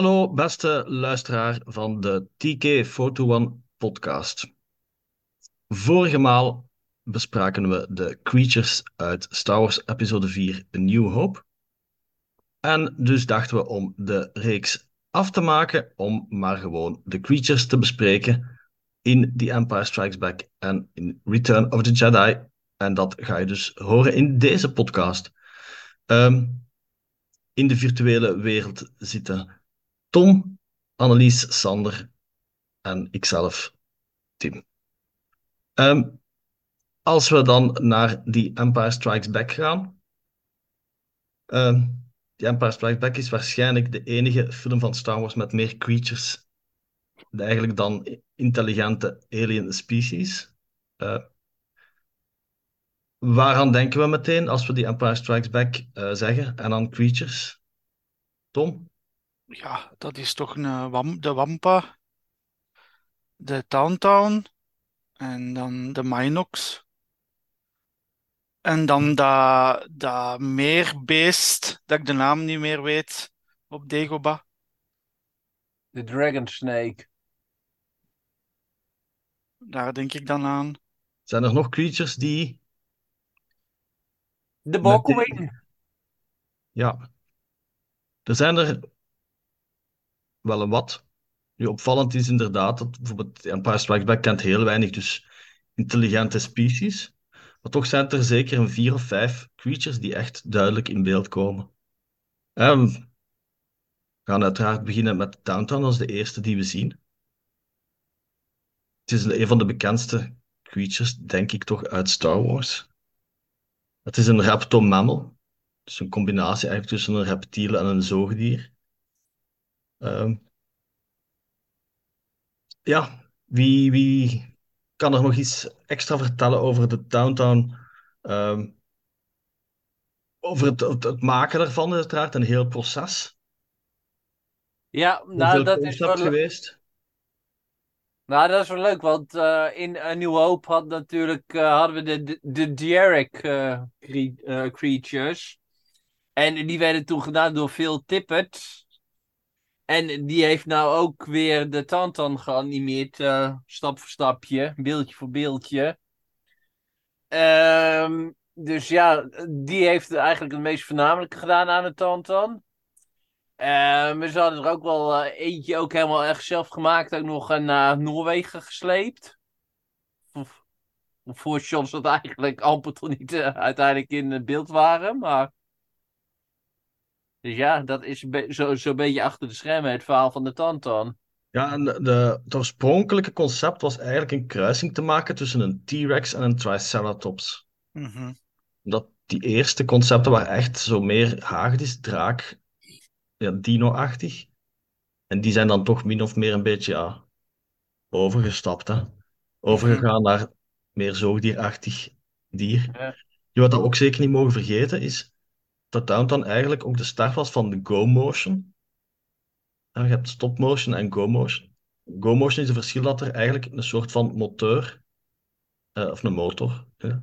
Hallo, beste luisteraar van de TK One podcast. Vorige maal bespraken we de creatures uit Star Wars Episode 4 A New Hope. En dus dachten we om de reeks af te maken, om maar gewoon de creatures te bespreken in The Empire Strikes Back en in Return of the Jedi. En dat ga je dus horen in deze podcast. Ehm, in de virtuele wereld zitten Tom, Annelies, Sander en ikzelf, Tim. Ehm, als we dan naar die Empire Strikes Back gaan. Uh, die Empire Strikes Back is waarschijnlijk de enige film van Star Wars met meer creatures. Eigenlijk dan intelligente alien species. Uh, waaraan denken we meteen als we die Empire Strikes Back uh, zeggen en aan creatures? Tom? Ja, dat is toch een, eh, wam, de Wampa, de Towntown en dan de Minox. En dan dat, dat meerbeest, dat ik de naam niet meer weet, op Dagobah. De Dragon Snake. Daar denk ik dan aan. Zijn er nog creatures die... De Bokkelwing. Ja. Er zijn er wel een wat. Nu, opvallend is inderdaad dat bijvoorbeeld Empire Strikes Back kent heel weinig dus intelligente species. Maar toch zijn er zeker een vier of vijf creatures die echt duidelijk in beeld komen. Um, we gaan uiteraard beginnen met Downtown als de eerste die we zien. Het is een van de bekendste creatures, denk ik toch, uit Star Wars. Het is een reptomammal. Dus een combinatie eigenlijk tussen een reptiel en een zoogdier. Ehm, ja, wie, wie kan er nog iets extra vertellen over de Downtown? Ehm, over het, het, maken ervan, uiteraard, een heel proces. Ja, nou, dat is wel geweest. Nou, dat is wel leuk, want uh, in A New Hope had natuurlijk, uh, hadden we de, de, de uh, cre creatures. En die werden toen gedaan door Phil Tippett. En die heeft nou ook weer de Tantan geanimeerd, uh, stap voor stapje, beeldje voor beeldje. Um, dus ja, die heeft eigenlijk het meest voornamelijke gedaan aan de Tantan. Um, ze hadden er ook wel uh, eentje ook helemaal echt zelf gemaakt, ook nog naar Noorwegen gesleept. Voor shots dat eigenlijk amper toch niet uiteindelijk in beeld waren, maar... Dus ja, dat is zo'n zo, beetje achter de schermen het verhaal van de Tantan. Ja, en de, de, het oorspronkelijke concept was eigenlijk een kruising te maken tussen een T-Rex en een Triceratops. Mm Dat die eerste concepten waren echt zo meer hagedis, draak, ja, dino-achtig. En die zijn dan toch min of meer een beetje ja, overgestapt. Hè? Overgegaan naar meer zoogdierachtig dier. Ja. Wat we ook zeker niet mogen vergeten is dat Downtown eigenlijk ook de start was van de Go-motion. je hebt stop-motion en Go-motion. Go-motion is het verschil dat er eigenlijk een soort van motor, uh, of een motor, uh,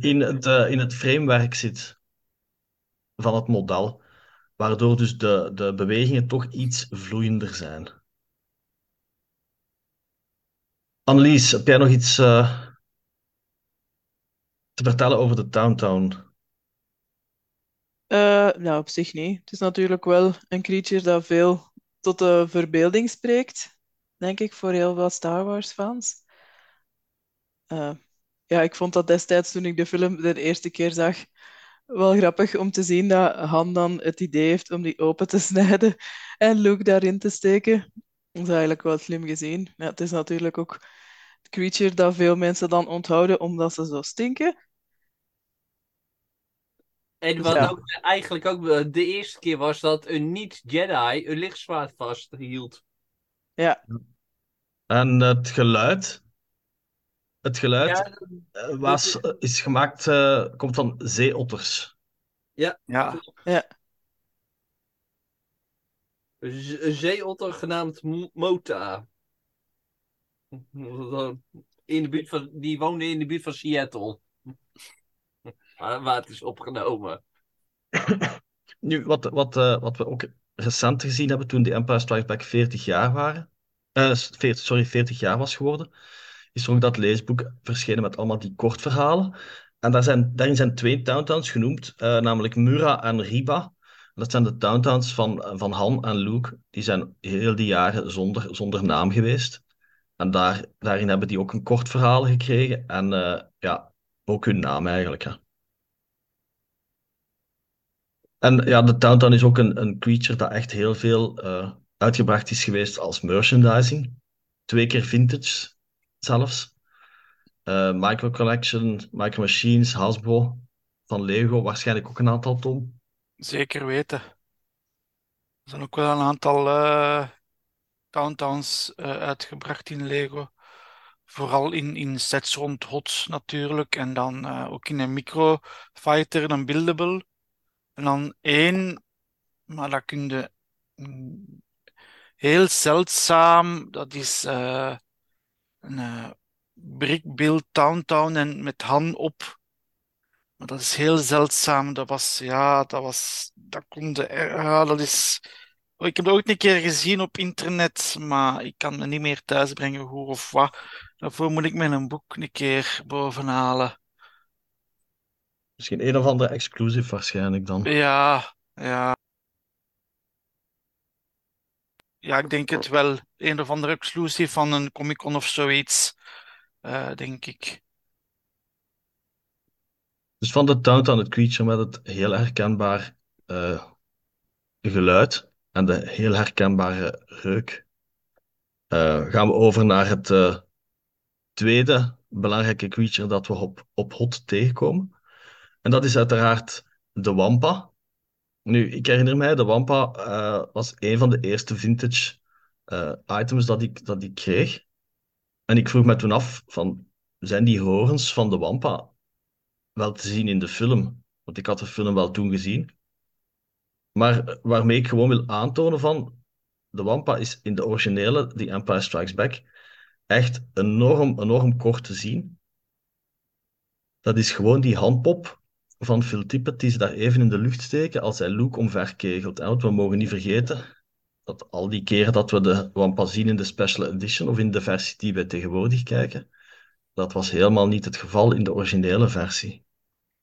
in, het, uh, in het framewerk zit van het model. Waardoor dus de, de bewegingen toch iets vloeiender zijn. Annelies, heb jij nog iets te vertellen over de Downtown? Uh, nou, op zich niet. Het is natuurlijk wel een creature dat veel tot de verbeelding spreekt, denk ik, voor heel veel Star Wars-fans. Uh, ja, ik vond dat destijds toen ik de film de eerste keer zag, wel grappig om te zien dat Han dan het idee heeft om die open te snijden en Luke daarin te steken. Dat is eigenlijk wel slim gezien. Ja, het is natuurlijk ook het creature dat veel mensen dan onthouden omdat ze zo stinken. En wat ook eigenlijk ook de eerste keer was dat een niet-Jedi een lichtzwaard vasthield. Ja. En het geluid. Het geluid eh, was, is gemaakt, uh, komt van zeeotters. Ja. Ja. ja. Een zeeotter genaamd Mota. In de buurt van, die woonde in de buurt van Seattle waar het is opgenomen. Nu, wat, wat, uh, wat we ook recent gezien hebben toen The Empire Strikes Back 40 jaar waren. Eh, 40, sorry, 40 jaar was geworden. Is er ook dat leesboek verschenen met allemaal die kortverhalen. En daar zijn, daarin zijn twee Downtowns genoemd, eh, namelijk Mura en Riba. Dat zijn de Downtowns van, van Han en Luke. Die zijn heel die jaren zonder, zonder naam geweest. En daar, daarin hebben die ook een kort verhaal gekregen. En eh, ja, ook hun naam eigenlijk. Ja. En ja, de Downtown is ook een, een creature dat echt heel veel eh, uitgebracht is geweest als merchandising. Twee keer vintage zelfs. Eh, Micro Collection, Micro Machines, Hasbro van Lego, waarschijnlijk ook een aantal ton. Zeker weten. Er zijn ook wel een aantal Downtowns eh, uitgebracht in Lego. Vooral in, in sets rond HOTS natuurlijk. En dan ook in een Micro Fighter, een Buildable. En dan één, maar dat kun je heel zeldzaam. Dat is eh, een eh, brick build Downtown en met Han op. Maar dat is heel zeldzaam. Dat was, ja, dat was, dat kon de, ja, dat is. Oh, ik heb dat ook een keer gezien op internet, maar ik kan me niet meer thuisbrengen hoe of wat. Daarvoor moet ik mijn boek een keer bovenhalen. Misschien een of andere exclusive waarschijnlijk dan. Ja, ja. Ja, ik denk het wel. Een of andere exclusive van een Comic-Con of zoiets, eh, denk ik. Dus van de Downtown het creature met het heel herkenbaar eh, geluid en de heel herkenbare reuk, eh, gaan we over naar het tweede belangrijke creature dat we op, op HOT tegenkomen. En dat is uiteraard de Wampa. Nu, ik herinner mij, de Wampa eh, was een van de eerste vintage eh, items dat ik, dat ik kreeg. En ik vroeg me toen af, van, zijn die horens van de Wampa wel te zien in de film? Want ik had de film wel toen gezien. Maar eh, waarmee ik gewoon wil aantonen van, de Wampa is in de originele, The Empire Strikes Back, echt enorm, enorm kort te zien. Dat is gewoon die handpop van Phil Tippett die ze daar even in de lucht steken als hij Luke omverkegelt. hè. Want we mogen niet vergeten dat al die keren dat we de Wampa zien in de Special Edition of in de versie die we tegenwoordig kijken, dat was helemaal niet het geval in de originele versie.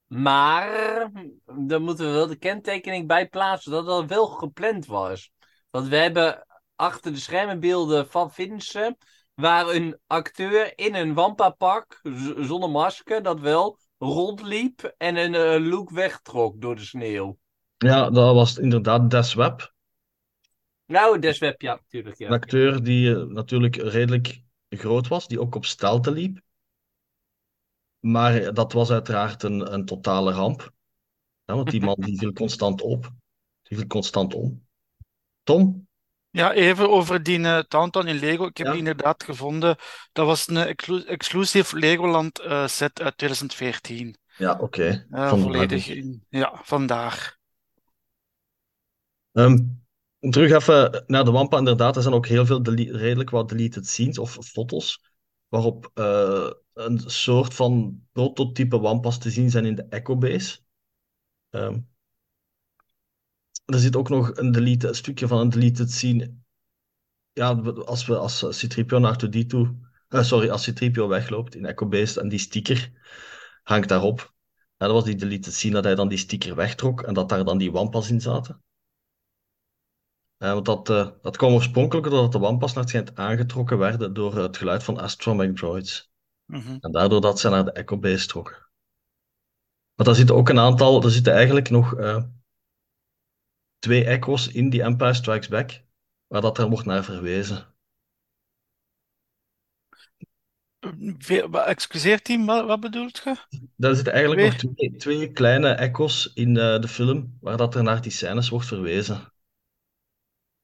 Maar dan moeten we wel de kenttekening bij plaatsen dat dat wel gepland was. Want we hebben achter de schermen beelden van Vincent, waar een acteur in een wampa-pak, zonder masker, dat wel, rondliep en een eh, look wegtrok door de sneeuw. Ja, dat was inderdaad Des Webb, Nou, Desweb, ja, natuurlijk, een ja. acteur die eh, natuurlijk redelijk groot was, die ook op stelten liep. Maar eh, dat was uiteraard een, een totale ramp. want die man die viel constant op. Die viel constant om. Tom? Ja, even over die Downtown in Lego. Ik heb Ja. die inderdaad gevonden. Dat was een exclu- exclusive Legoland eh, set uit 2014. Ja, oké. Eh, volledig in, ja, vandaar. Ehm, terug even naar de Wampa. Inderdaad, er zijn ook heel veel redelijk wat deleted scenes of foto's. Waarop een soort van prototype Wampas te zien zijn in de Echo Base. Ehm, er zit ook nog een, delete, een stukje van een deleted scene. Ja, als we als C-3PO naar 2D toe. eh, sorry, als C-3PO wegloopt in Echo Base en die sticker hangt daarop. Ja, dat was die deleted scene dat hij dan die sticker wegtrok en dat daar dan die Wampas in zaten. Eh, want dat, eh, dat kwam oorspronkelijk doordat de Wampas naar het schijnt aangetrokken werden door het geluid van astromech droids. Mhm. En daardoor dat ze naar de Echo Base trokken. Maar daar zitten ook een aantal, er zitten eigenlijk nog eh, twee Echo's in die Empire Strikes Back, waar dat er wordt naar verwezen. Excuseer, team, wat, wat bedoelt je? Daar zitten eigenlijk nog Twee? kleine Echo's in eh, de film, waar dat er naar die scènes wordt verwezen.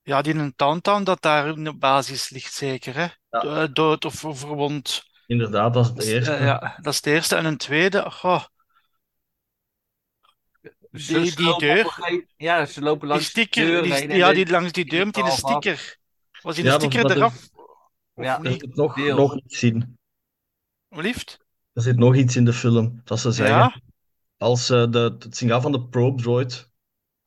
Ja, die in een Downtown dat daar in de basis ligt, zeker, hè? Ja. Eh, Dood of verwond. Inderdaad, dat is het eerste. eh, ja, dat is de eerste. En een tweede, goh, Ze- die, ze die deur, gegeven- Ja, ze lopen die langs de sticker, deur die, heen ja, die langs die deur met die sticker. Was die Ja, sticker eraf? Of Ja. Er zit nog, Deel. nog iets in. Liefst? Er zit nog iets in de film, dat ze zeggen. Ja, Als ze de, het signaal van de probe droid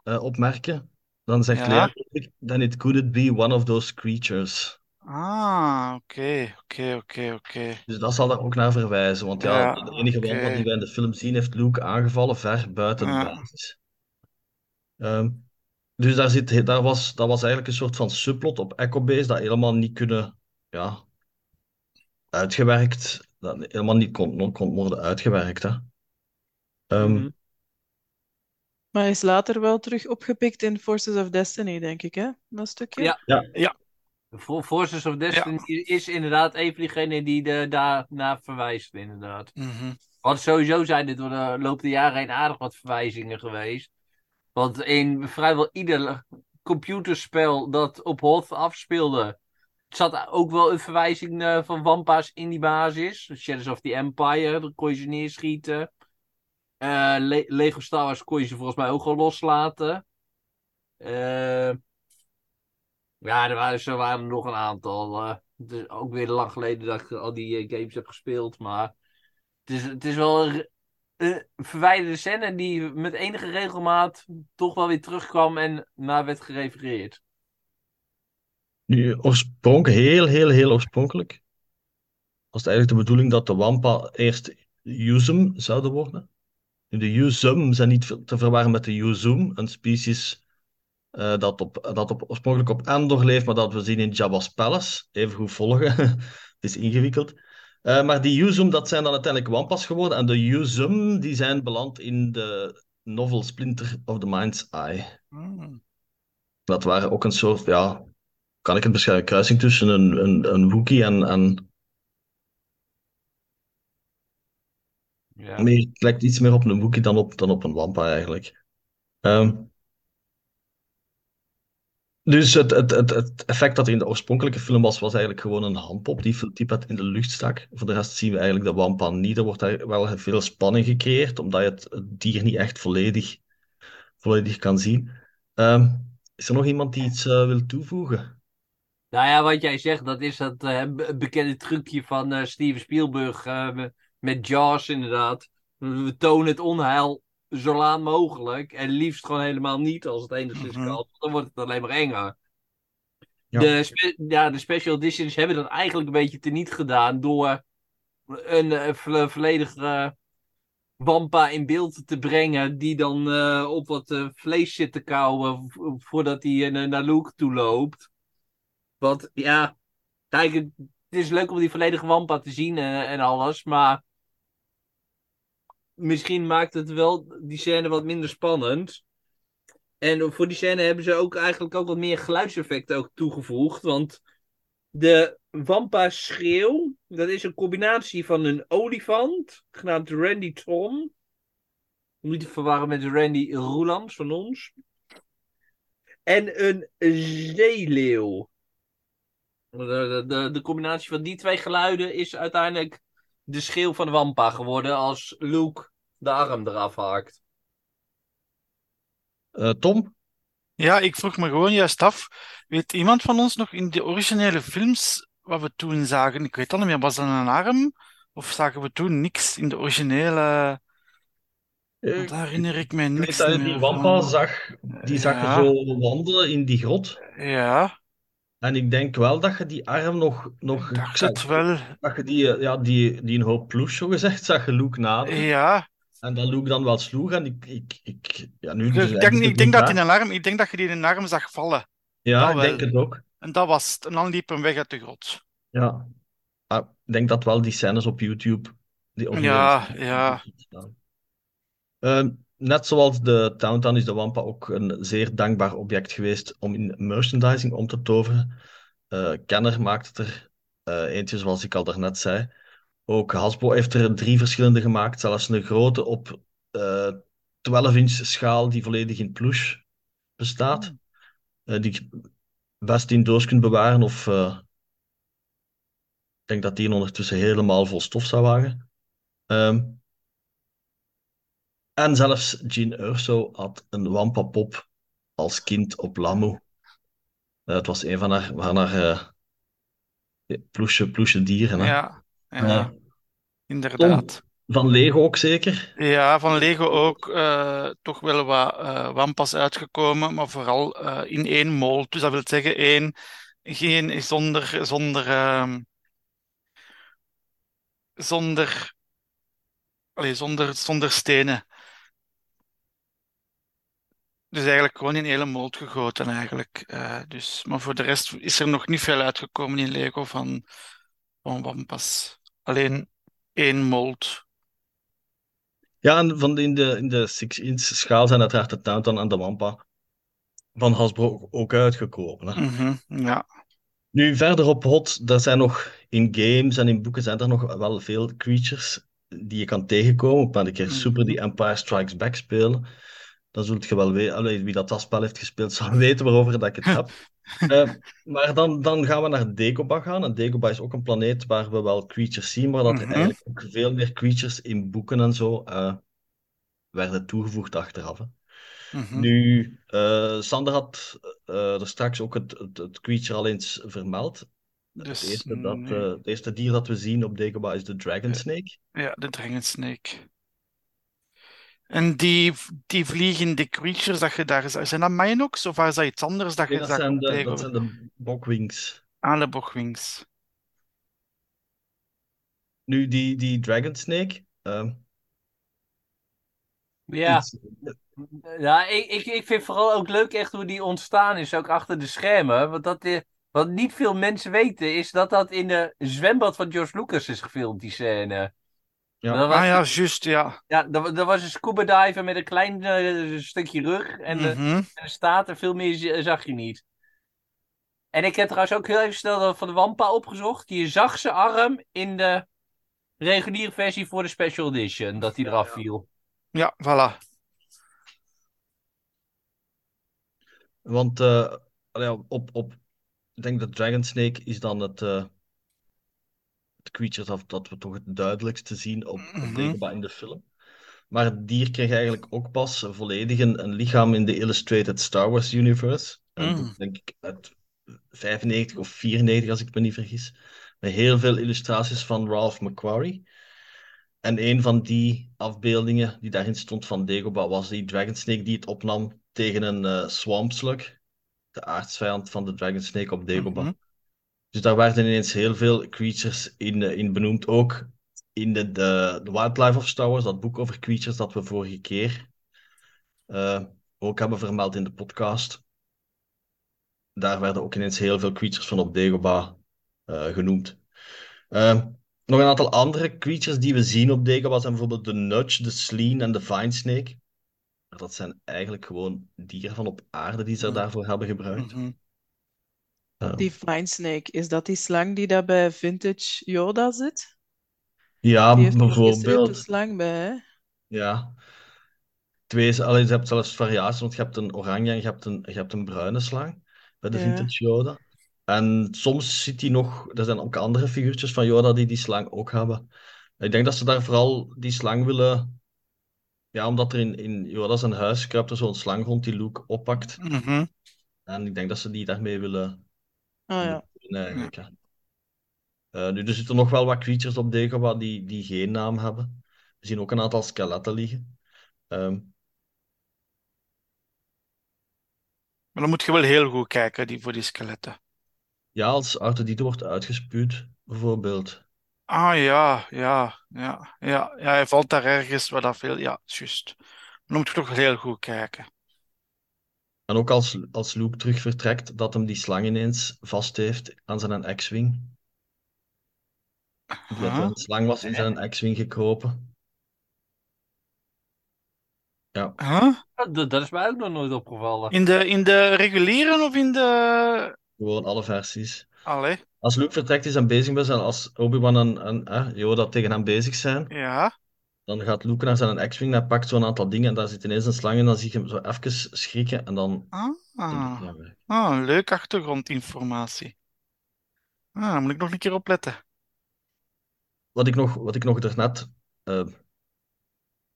eh, opmerken, dan zegt Ja. Lea, then it could it be one of those creatures. Ah, oké, oké, oké, oké. Dus dat zal daar ook naar verwijzen. Want ja, Ja, de enige wandel die wij in de film zien, heeft Luke aangevallen ver buiten de Ja. basis. Ehm, dus daar zit, daar was, dat was eigenlijk een soort van subplot op Echo Base dat helemaal niet kunnen, ja, uitgewerkt, dat helemaal niet kon, kon worden uitgewerkt. Hè. Ehm, Mhm. Maar hij is later wel terug opgepikt in Forces of Destiny, denk ik, hè? Dat stukje. Ja. For- Forces of Destiny is inderdaad een van diegenen die de, daarna verwijst, inderdaad. Mhm. Want sowieso zijn dit door de loop der jaren heen aardig wat verwijzingen geweest. Want in vrijwel ieder computerspel dat op Hoth afspeelde, zat ook wel een verwijzing eh, van Wampa's in die basis. Shadows of the Empire, daar kon je ze neerschieten. Eh, Le- Lego Star Wars kon je ze volgens mij ook gewoon loslaten. Eh, ja, er waren, er waren nog een aantal. eh. het is ook weer lang geleden dat ik al die eh, games heb gespeeld. Maar het is, het is wel een, verwijderde scène die met enige regelmaat toch wel weer terugkwam en naar werd gerefereerd. Nu, oorspronkelijk, heel, heel, heel oorspronkelijk, was het eigenlijk de bedoeling dat de Wampa eerst Yuzum zouden worden. De Yuzum zijn niet te verwarren met de Yuzum, een species eh, dat, op, dat op, oorspronkelijk op Endor leeft, maar dat we zien in Jabba's Palace. Even goed volgen, het is ingewikkeld. Eh, maar die Yuzum, dat zijn dan uiteindelijk Wampas geworden. En de Yuzum, die zijn beland in de novel Splinter of the Mind's Eye. Mm. Dat waren ook een soort, ja, kan ik het beschrijven, kruising tussen een, een, een Wookiee en, en Ja. meer, het lijkt iets meer op een Wookiee dan op, dan op een Wampa eigenlijk. Ehm, dus het, het, het, effect dat in de oorspronkelijke film was, was eigenlijk gewoon een handpop die, het in de lucht stak. Voor de rest zien we eigenlijk de Wampa niet. Er wordt daar wel veel spanning gecreëerd, omdat je het, dier niet echt volledig, volledig kan zien. Ehm, is er nog iemand die iets eh, wil toevoegen? Nou ja, wat jij zegt, dat is dat eh, be- bekende trucje van eh, Steven Spielberg met Jaws inderdaad. We tonen het onheil zo laat mogelijk en liefst gewoon helemaal niet als het enigszins Mhm. kan. want Dan wordt het alleen maar enger. Ja. De, ja, de special editions hebben dat eigenlijk een beetje teniet gedaan door een eh, vo- volledig Wampa in beeld te brengen die dan eh, op wat eh, vlees zit te kauwen vo- voordat hij naar Luke toe loopt. Want ja, kijk, het is leuk om die volledige Wampa te zien en, en alles, maar misschien maakt het wel die scène wat minder spannend. En voor die scène hebben ze ook eigenlijk ook wat meer geluidseffecten ook toegevoegd, want de Wampa schreeuw, dat is een combinatie van een olifant, genaamd Randy Tom. Niet te verwarren met Randy Roelams van ons. En een zeeleeuw. De, combinatie van die twee geluiden is uiteindelijk de schreeuw van Wampa geworden als Luke de arm eraf haakt. Eh, Tom? Ja, ik vroeg me gewoon juist af, weet iemand van ons nog in de originele films wat we toen zagen? Ik weet al niet meer, was dat een arm? Of zagen we toen niks in de originele... Want daar herinner ik me Ik weet niks dat je die Wampa zag, die zag je zo wandelen in die grot. Ja, En ik denk wel dat je die arm nog, nog ik dacht zag. het wel. Dat je die, eh, ja, die, die een hoop ploes, zo gezegd, zag je Luke naderen. Ja, En dat Luke dan wel sloeg. En ik, ik, ik, ja, nu, ik dus denk, eigenlijk ik denk dat in een arm, ik denk dat je die in een arm zag vallen. Ja, dat ik denk het ook. En dat was het. En dan liep hem weg uit de grot. Ja. Maar ik denk dat wel die scènes op YouTube. Die Ja, op ja. YouTube. Ehm, net zoals de Downtown is de Wampa ook een zeer dankbaar object geweest om in merchandising om te toveren. Eh, Kenner maakt het er eh, eentje, zoals ik al daarnet zei. Ook Hasbro heeft er drie verschillende gemaakt, zelfs een grote op eh 12-inch schaal die volledig in plush bestaat. Eh, die je best in doos kunt bewaren of eh, ik denk dat die ondertussen helemaal vol stof zou wagen. Ehm, en zelfs Jean Urso had een Wampa-pop als kind op Lamu. Eh, het was een van haar, van haar eh, ploesje, ploesje dieren. Hè? Ja, Ja. inderdaad. Van Lego ook zeker? Ja, van Lego ook eh, toch wel wat eh, wampas uitgekomen, maar vooral eh, in één mold. Dus dat wil zeggen één, geen, zonder, zonder, ehm, zonder, allee, zonder, zonder stenen. Dus eigenlijk gewoon in hele mold gegoten eigenlijk. Dus, maar voor de rest is er nog niet veel uitgekomen in Lego van, van wampas. Alleen één mold. Ja, en van in de, in de 6-inch schaal zijn uiteraard de Tauntaun en de Wampa van Hasbro ook uitgekomen. Hè. Mhm, ja. Nu, verder op Hot, daar zijn nog in games en in boeken zijn er nog wel veel creatures die je kan tegenkomen. Op een keer Mhm. super die Empire Strikes Back spelen. Dan zult je wel weten, allee, wie dat, dat spel heeft gespeeld, zal weten waarover dat ik het heb. Eh, maar dan, dan gaan we naar Dagobah gaan. En Dagobah is ook een planeet waar we wel creatures zien, maar dat er Mhm. eigenlijk ook veel meer creatures in boeken en zo eh, werden toegevoegd achteraf. Hè. Mhm. Nu, eh, Sander had er straks ook het, het, het creature al eens vermeld. Dus, het, eerste dat, nee. het eerste dier dat we zien op Dagobah is de Dragon. Snake. Ja, de Dragon Snake. En die, die vliegende creatures dat je daar zijn dat Minox of is dat iets anders dat Nee, je dat zag zijn de, dat zijn de bokwings. Aan de bochwings. Nu, die, die Dragon Snake. ehm, Ja, iets- ja ik, ik, ik vind vooral ook leuk echt hoe die ontstaan is, ook achter de schermen. Want dat, eh, wat niet veel mensen weten, is dat dat in de zwembad van George Lucas is gefilmd, die scène. Ja. Dat was, Ah ja, juist, ja. ja, dat, dat was een scuba diver met een klein eh, stukje rug. En de, Mhm. en de staat, veel meer z- zag je niet. En ik heb trouwens ook heel even snel van de Wampa opgezocht. Je zag zijn arm in de reguliere versie voor de special edition, dat hij eraf viel. Ja, voilà. Want eh, op, op, ik denk dat Dragon Snake is dan het, eh, het creature dat, dat we toch het duidelijkste zien op, op Mhm. In de film. Maar het dier kreeg eigenlijk ook pas volledig een, een lichaam in de Illustrated Star Wars Universe. Mm. boek, denk ik, uit 95 of 94, als ik me niet vergis. Met heel veel illustraties van Ralph McQuarrie. En een van die afbeeldingen die daarin stond van Dagobah was die Dragon Snake die het opnam tegen een eh, Swamp Slug. De aardsvijand van de Dragon Snake op Dagobah. Mhm. Dus daar werden ineens heel veel creatures in, eh, in benoemd. Ook in de, de, de Wildlife of Star Wars, dat boek over creatures dat we vorige keer eh, ook hebben vermeld in de podcast. Daar werden ook ineens heel veel creatures van op Dagobah eh, genoemd. Eh, nog een aantal andere creatures die we zien op Dagobah zijn bijvoorbeeld de Nudge, de Sleen en de Vine Snake. Maar Dat zijn eigenlijk gewoon dieren van op aarde die ze daarvoor hebben gebruikt. Mhm. Die Fine Snake, is dat die slang die daar bij Vintage Yoda zit? ja, Die heeft er bijvoorbeeld. slang bij, hè? Ja. Twee, alleen, je hebt zelfs variaties, want je hebt een oranje en je hebt een, je hebt een bruine slang bij de Ja. vintage Yoda. En soms ziet hij nog, er zijn ook andere figuurtjes van Yoda die die slang ook hebben. Ik denk dat ze daar vooral die slang willen, ja, omdat er in, in Yoda zijn huis kruipt er zo'n slang rond die Luke oppakt. Mhm. En ik denk dat ze die daarmee willen Ah ja. eigenlijk. Eh, nu, er zitten nog wel wat creatures op Dagobah die, die geen naam hebben. We zien ook een aantal skeletten liggen. Ehm, Maar dan moet je wel heel goed kijken die, voor die skeletten. Ja, als R2-D2 wordt uitgespuwd, bijvoorbeeld. Ah ja, ja, ja, ja. Ja, hij valt daar ergens waar dat veel. Ja, juist. Dan moet je toch heel goed kijken. En ook als, als Luke terug vertrekt, dat hem die slang ineens vast heeft aan zijn X-Wing. Dat er een slang was in zijn X-Wing gekropen. Ja, Huh? Dat, dat is mij ook nog nooit opgevallen. In de, in de reguliere of in de... gewoon alle versies. Allee, Als Luke vertrekt is en bezig is, en als Obi-Wan en, en eh, Yoda tegen hem bezig zijn, ja. Dan gaat Luke naar zijn X-Wing, hij pakt zo'n aantal dingen en daar zit ineens een slang in, dan zie je hem zo even schrikken en dan... Ah, ah, leuk achtergrondinformatie. Ah, moet ik nog een keer opletten. Wat ik nog, wat ik nog daarnet eh,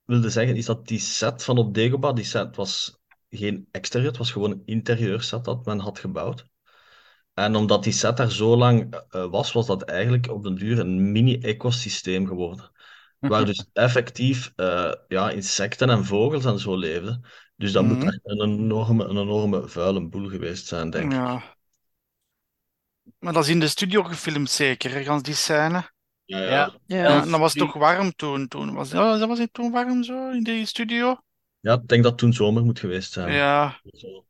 wilde zeggen, is dat die set van op Dagobah, die set was geen exterieur, het was gewoon een interieur set dat men had gebouwd. En omdat die set daar zo lang eh, was, was dat eigenlijk op den duur een mini-ecosysteem geworden. Waar dus effectief eh, ja, insecten en vogels en zo leefden. Dus dat moet Mhm. echt een enorme, een enorme vuile boel geweest zijn, denk ik. Ja. Maar dat is in de studio gefilmd zeker, hè, gans die scène. Ja, Ja. ja. En dat was toch warm toen. toen was, ja, dat was het toen warm zo in die studio? Ja, ik denk dat het toen zomer moet geweest zijn. Ja. Zo.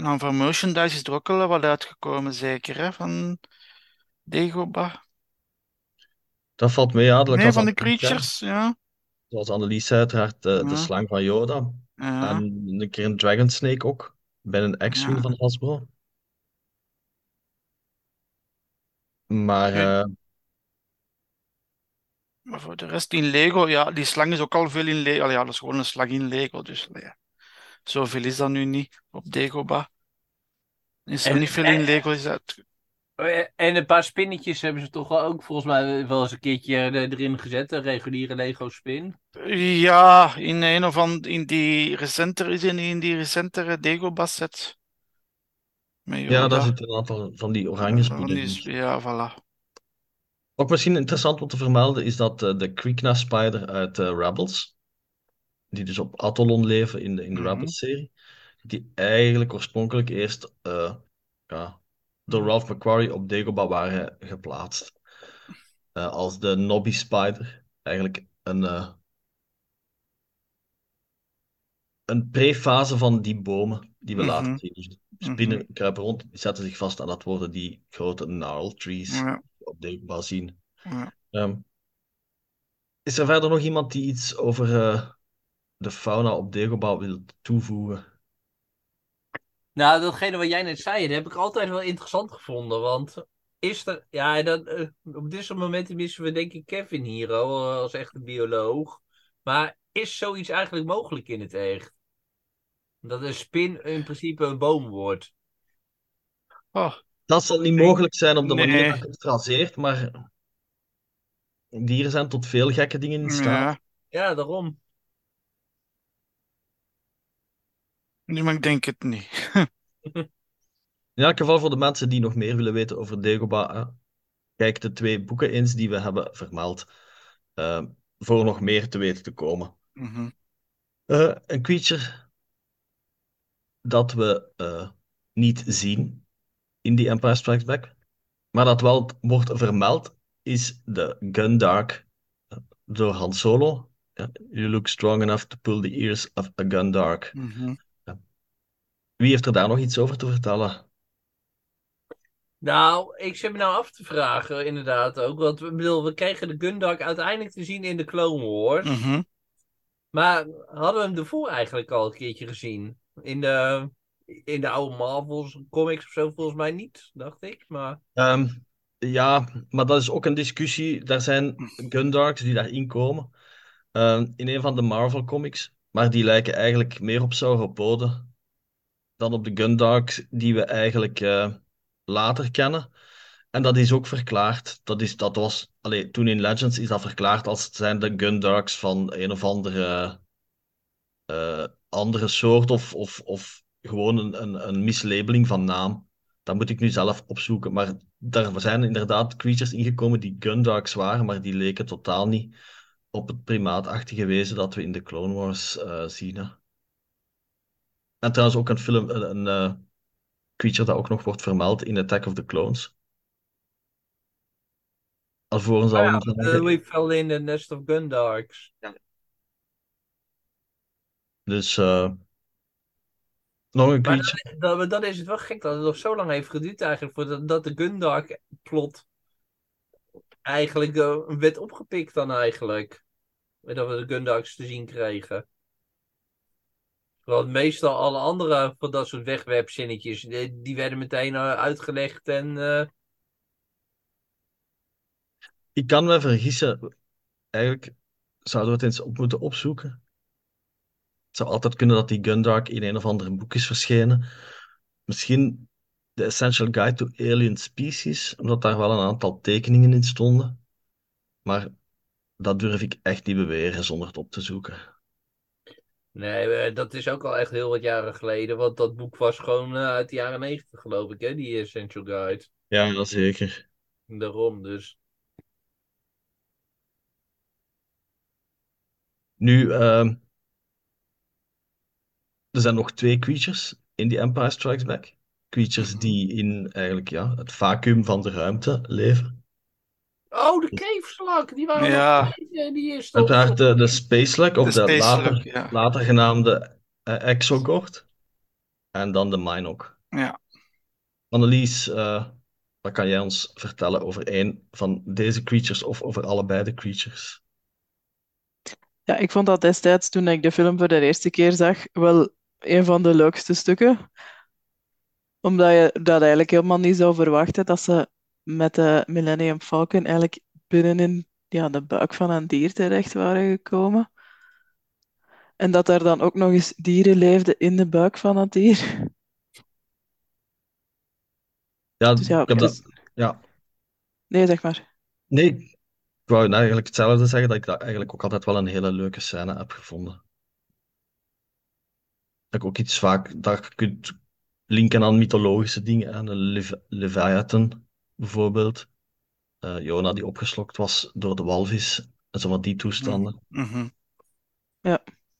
En dan van merchandise is er ook al wat uitgekomen, zeker, hè? Van Dagobah. Dat valt mee, ja. Nee, van de creatures, ja. Zoals Annelies uiteraard de, de Ja. slang van Yoda. Ja. En een keer een Dragon Snake ook. Bij een X-Wing Ja. van Hasbro. Maar eh, Maar voor de rest in Lego, ja, die slang is ook al veel in Lego. Ja, dat is gewoon een slang in Lego, dus ja. Zoveel is dat nu niet op Dagobah. Is er En- niet veel in Lego, is dat... En een paar spinnetjes hebben ze toch wel ook volgens mij wel eens een keertje er- erin gezet. Een reguliere Lego spin. Ja, in een of ander, in die recentere, is in, die recentere Dagobah set. Ja, daar zitten een aantal van die oranje spinnen. Ja, voilà. Ook misschien interessant om te vermelden is dat eh, de Krykna Spider uit eh, Rebels, die dus op Atolon leven in de, in de Mhm. Rebels-serie, die eigenlijk oorspronkelijk eerst eh, ja, door Ralph McQuarrie op Dagobah waren geplaatst. Eh, als de Nobby Spider. Eigenlijk een, eh, een prefase van die bomen die we later Mhm. zien. Dus de spinnen kruipen rond, die zetten zich vast en dat worden die grote gnarl trees Ja, die we op Dagobah zien. ja. Ehm, is er verder nog iemand die iets over de fauna op Dagobah wil toevoegen? Nou, datgene wat jij net zei, dat heb ik altijd wel interessant gevonden. Want is er. Ja, dat, eh, op dit soort momenten missen we denk ik Kevin hier al, als echte bioloog. Maar is zoiets eigenlijk mogelijk in het echt? Dat een spin in principe een boom wordt. Oh, Dat zal niet mogelijk zijn op de Nee. manier dat je het traceert, maar dieren zijn tot veel gekke dingen in staat. ja. Ja, daarom. Nu, maar ik denk het niet. In elk geval voor de mensen die nog meer willen weten over Dagobah, hè, kijk de twee boeken eens die we hebben vermeld, eh, voor nog meer te weten te komen. Mhm. Eh, een creature dat we eh, niet zien in The Empire Strikes Back, maar dat wel wordt vermeld, is de Gundark door Han Solo. You look strong enough to pull the ears of a Gundark. Mhm. Wie heeft er daar nog iets over te vertellen? Nou, ik zit me nou af te vragen, inderdaad ook. Want we, bedoel, we kregen de Gundark uiteindelijk te zien in de Clone Wars. Mhm. Maar hadden we hem ervoor eigenlijk al een keertje gezien? In de, in de oude Marvels comics of zo, volgens mij niet, dacht ik. Maar Ehm, ja, maar dat is ook een discussie. Er zijn Gundarks die daarin komen. Ehm, in een van de Marvel comics. Maar die lijken eigenlijk meer op sauropoden dan op de Gundarks die we eigenlijk eh, later kennen. En dat is ook verklaard. Dat, is, dat was, allee, toen in Legends is dat verklaard als het zijn de Gundarks van een of andere, eh, andere soort of, of, of gewoon een, een, een mislabeling van naam. Dat moet ik nu zelf opzoeken. Maar daar zijn inderdaad creatures ingekomen die Gundarks waren, maar die leken totaal niet op het primaatachtige wezen dat we in de Clone Wars eh, zien. Hè. En trouwens ook een film, een, een eh, creature dat ook nog wordt vermeld in Attack of the Clones. Alvorens al een uh, we fell in the nest of Gundarks. Dus eh, nog een Maar creature. dan, dan, dan is het wel gek dat het nog zo lang heeft geduurd eigenlijk voordat dat de Gundark plot eigenlijk uh, werd opgepikt dan eigenlijk. Dat we de Gundarks te zien kregen. Want meestal alle andere van dat soort wegwerpzinnetjes, die, werden meteen uh, uitgelegd en... Uh... Ik kan me vergissen. Eigenlijk zouden we het eens op moeten opzoeken. Het zou altijd kunnen dat die Gundark in een of ander boek is verschenen. Misschien The Essential Guide to Alien Species, omdat daar wel een aantal tekeningen in stonden. Maar dat durf ik echt niet beweren zonder het op te zoeken. Nee, dat is ook al echt heel wat jaren geleden, want dat boek was gewoon uh, uit de jaren negentig, geloof ik, hè, die Essential Guide. Ja, dat zeker. Daarom dus. Nu, ehm, er zijn nog twee creatures in die Empire Strikes Back. Creatures Mhm. die in eigenlijk ja, het vacuüm van de ruimte leven. Oh, de caveslug, die waren Ja. nog die, die is toch... Uiteraard de, de Space Slug, of De de, Space later, ja. later genaamde eh, Exogord. En dan de Minok. Ja. Annelies, eh, wat kan jij ons vertellen over een van deze creatures of over allebei de creatures? Ja, ik vond dat destijds, toen ik de film voor de eerste keer zag, wel een van de leukste stukken. Omdat je dat eigenlijk helemaal niet zou verwachten, dat ze met de Millennium Falcon eigenlijk binnenin ja, de buik van een dier terecht waren gekomen. En dat er dan ook nog eens dieren leefden in de buik van dat dier. Ja, Dus ja, ik heb dus- dat, ja. Nee, zeg maar. Nee, ik wou nou eigenlijk hetzelfde zeggen, dat ik dat eigenlijk ook altijd wel een hele leuke scène heb gevonden. Dat ik ook iets vaak dat je kunt linken aan mythologische dingen, aan de Lev Leviathan bijvoorbeeld. Eh, Jona die opgeslokt was door de walvis, en zo van die toestanden. Mhm.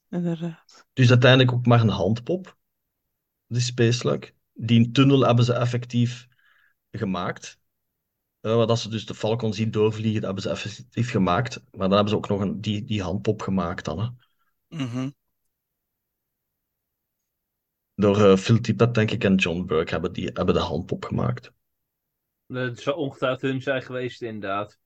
Inderdaad. Dus uiteindelijk ook maar een handpop, die Space Slug. Die tunnel hebben ze effectief gemaakt. Eh, waar dat ze dus de Falcon zien doorvliegen, dat hebben ze effectief gemaakt. Maar dan hebben ze ook nog een, die, die handpop gemaakt dan. Hè. Mhm. Door eh, Phil Tippett, denk ik, en John Burke hebben, die, hebben de handpop gemaakt. Dat zou ongetwijfeld hun zijn geweest, inderdaad.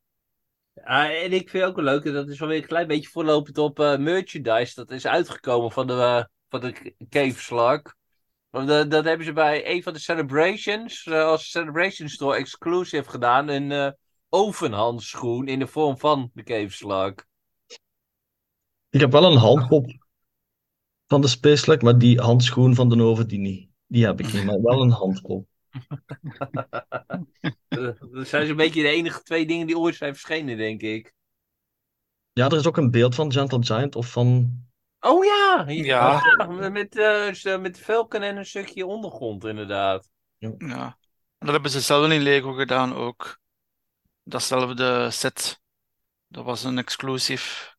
En ik vind ook wel leuk, dat is wel weer een klein beetje voorlopend op eh, merchandise. Dat is uitgekomen van de, eh, van de Cave Slug. Want, eh, dat hebben ze bij een van de celebrations, als Celebration Store exclusive gedaan. Een ovenhandschoen in de vorm van de Cave Slug. Ik heb wel een handpop van de Space Slug, maar die handschoen van de oven, die niet. Die heb ik niet, maar wel een handpop. Eh, dat zijn zo'n beetje de enige twee dingen die ooit zijn verschenen, denk ik. Ja, er is ook een beeld van Gentle Giant of van... Oh ja! Ja. Ja, met, eh, zo- met Velken en een stukje ondergrond, inderdaad. Ja. En dat hebben ze zelf in Lego gedaan ook. Datzelfde set. Dat was een exclusive.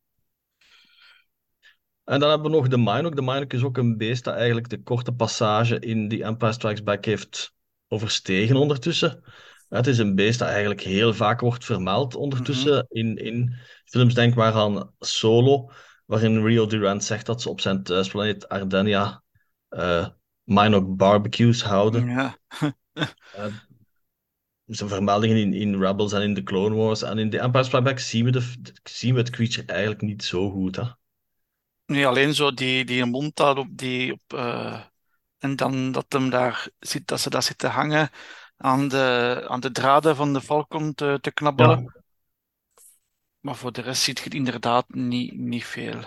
En dan hebben we nog de Minok. De Minok is ook een beest dat eigenlijk de korte passage in die Empire Strikes Back heeft overstegen ondertussen. Het is een beest dat eigenlijk heel vaak wordt vermeld ondertussen in, in films. Denk maar aan Solo, waarin Rio Durant zegt dat ze op zijn thuisplaneet Ardennia eh Minok barbecues houden. Ja. Eh, zijn vermeldingen in, in Rebels en in de Clone Wars en in de Empire Strikes Back zien we, de, zien we het creature eigenlijk niet zo goed. Hè? Nee, alleen zo die, die mond daar op die op, eh, en dan dat hem daar zit, dat ze daar zit te hangen aan de, aan de draden van de Falcon te, te knabbelen. Maar voor de rest ziet je het inderdaad niet, niet veel.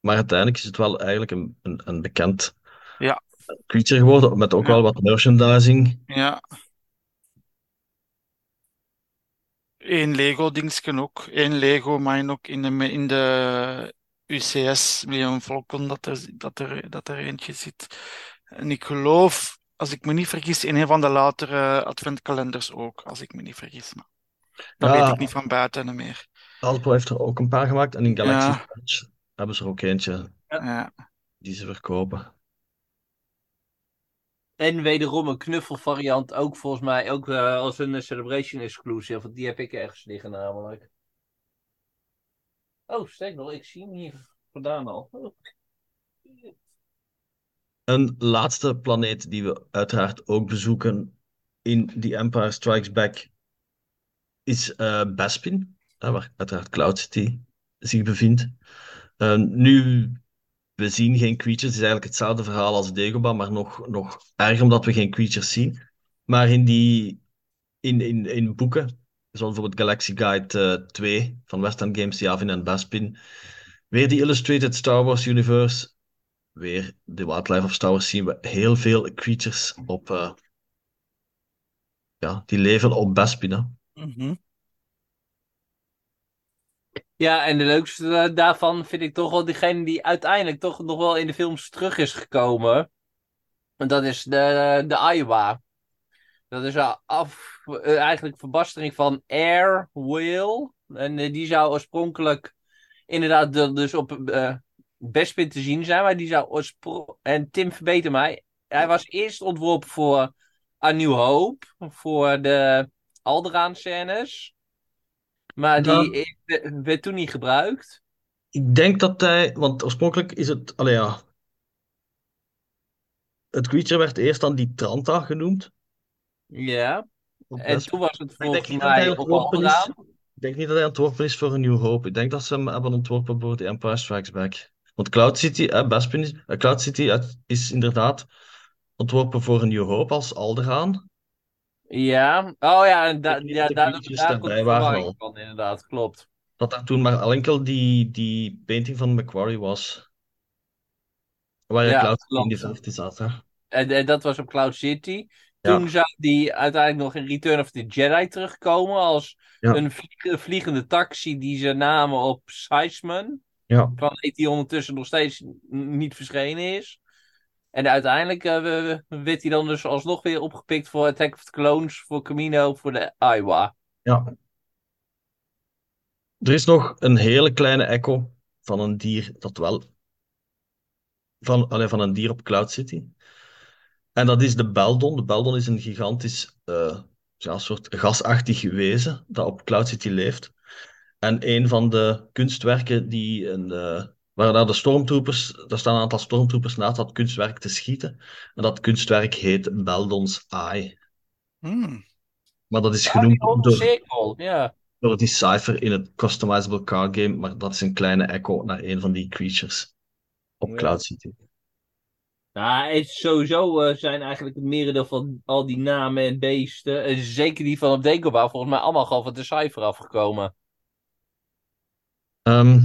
Maar uiteindelijk is het wel eigenlijk een, een, een bekend Ja. creature geworden, met ook Ja. wel wat merchandising. Ja. Eén Lego-dingetje ook. Eén Lego, maar ook in de, in de UCS Millennium Falcon dat er, dat er, dat er eentje zit. En ik geloof, als ik me niet vergis, in een van de latere adventkalenders ook, als ik me niet vergis. Maar dat Ja. weet ik niet van buiten meer. Hasbro heeft er ook een paar gemaakt en in Galaxy Ja. Hebben ze er ook eentje Ja. die ze verkopen. En wederom een knuffelvariant, ook volgens mij ook eh, als een Celebration exclusive. Want die heb ik ergens liggen namelijk. Oh, steek nog, ik zie hem hier vandaan al. Oh. Een laatste planeet die we uiteraard ook bezoeken in The Empire Strikes Back is eh, Bespin, waar uiteraard Cloud City zich bevindt. Eh, nu, we zien geen creatures. Het is eigenlijk hetzelfde verhaal als Dagobah, maar nog, nog erger omdat we geen creatures zien. Maar in, die, in, in, in boeken, zoals bijvoorbeeld Galaxy Guide eh, 2 van West End Games, Yavin en Bespin, weer die Illustrated Star Wars Universe, weer de Wildlife of Star Wars zien we heel veel creatures op, eh, ja, die leven op Bespin. Mhm. Ja, en de leukste eh, daarvan vind ik toch wel diegene die uiteindelijk toch nog wel in de films terug is gekomen. En dat is de, de Iowa. Dat is een af, eh, eigenlijk verbastering van Air Will. En eh, die zou oorspronkelijk inderdaad de- dus op Bespin te zien zijn. Maar die zou oorspronkelijk... En Tim verbeter mij. Hij was eerst ontworpen voor A New Hope. Voor de Alderaan scènes. Maar die Ja. werd toen niet gebruikt. Ik denk dat hij, want oorspronkelijk is het, allee ja, het creature werd eerst dan die Tranta genoemd. Ja. En toen was het volgens mij op. Alderaan. Ik denk niet dat hij ontworpen is voor een New Hope. Ik denk dat ze hem hebben ontworpen voor The Empire Strikes Back. Want Cloud City, eh, Bespin is, eh, Cloud City uit- is inderdaad ontworpen voor een New Hope als Alderaan. Ja, oh ja, en da ja, de daar, daar komt de verwarring al. van, inderdaad, klopt. Dat daar toen maar enkel die, die painting van Macquarie was. Waar je Ja, Cloud City in die klopt. verte zat. Hè? En, en dat was op Cloud City. Ja. Toen zou die uiteindelijk nog in Return of the Jedi terugkomen als een vlieg- vliegende taxi die ze namen op Seisman. Ja. Planeet die ondertussen nog steeds niet verschenen is. En uiteindelijk we- werd hij dan dus alsnog weer opgepikt voor Attack of the Clones, voor Camino, voor de Iowa. Ja. Er is nog een hele kleine echo van een dier dat wel. Van, allee, van een dier op Cloud City. En dat is de Beldon. De Beldon is een gigantisch, eh, ja, soort gasachtig wezen dat op Cloud City leeft. En een van de kunstwerken die een, eh, waar daar de stormtroopers, daar staan een aantal stormtroopers naast dat kunstwerk te schieten. En dat kunstwerk heet Beldon's Eye. Hmm. Maar dat is genoemd door, ja. door die cijfer in het customizable card game, maar dat is een kleine echo naar een van die creatures op Ja. Cloud City. Nou, het sowieso eh, zijn eigenlijk het merendeel van al die namen en beesten, en zeker die van op Dagobah, volgens mij allemaal gewoon van de cijfer afgekomen. Ehm,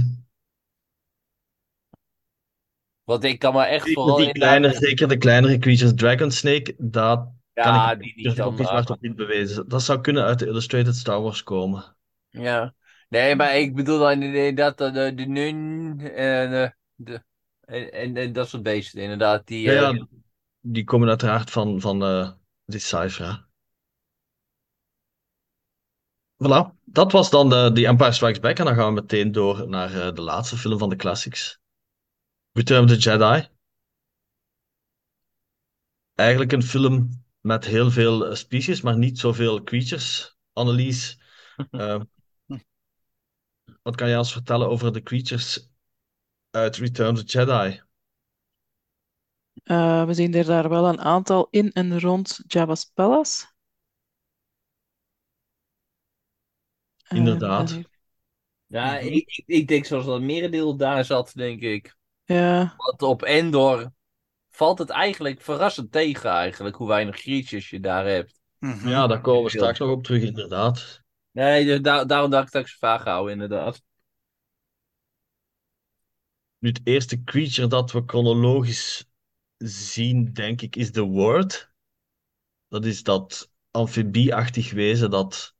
Want ik kan me echt zeker, vooral die inderdaad- kleine, zeker de kleinere creatures, Dragon Snake, dat kan Ja, ik die niet dan. op bewezen. Dat zou kunnen uit de Illustrated Star Wars komen. Ja. Nee, maar ik bedoel dan inderdaad de, de, de nun en, eh, de, en, en, en dat soort beesten inderdaad. Die, Ja, eh, ja, die komen uiteraard van, van eh, die cijfer. hè. Voilà, dat was dan de, die Empire Strikes Back. En dan gaan we meteen door naar eh, de laatste film van de classics. Return of the Jedi. Eigenlijk een film met heel veel eh, species, maar niet zoveel creatures. Annelies, eh, wat kan je ons vertellen over de creatures uit Return of the Jedi? Eh, we zien er daar wel een aantal in en rond Jabba's Palace. Eh, Inderdaad. ja, Mhm. ik, ik, ik denk zoals dat het merendeel daar zat, denk ik. ja, Want op Endor valt het eigenlijk verrassend tegen, eigenlijk, hoe weinig creatures je daar hebt. Ja, daar komen we straks nog op terug, inderdaad. Nee, dus daar, daarom dacht ik dat ik ze vaag hou, inderdaad. Het eerste creature dat we chronologisch zien, denk ik, is The Word. Dat is dat amfibieachtig wezen dat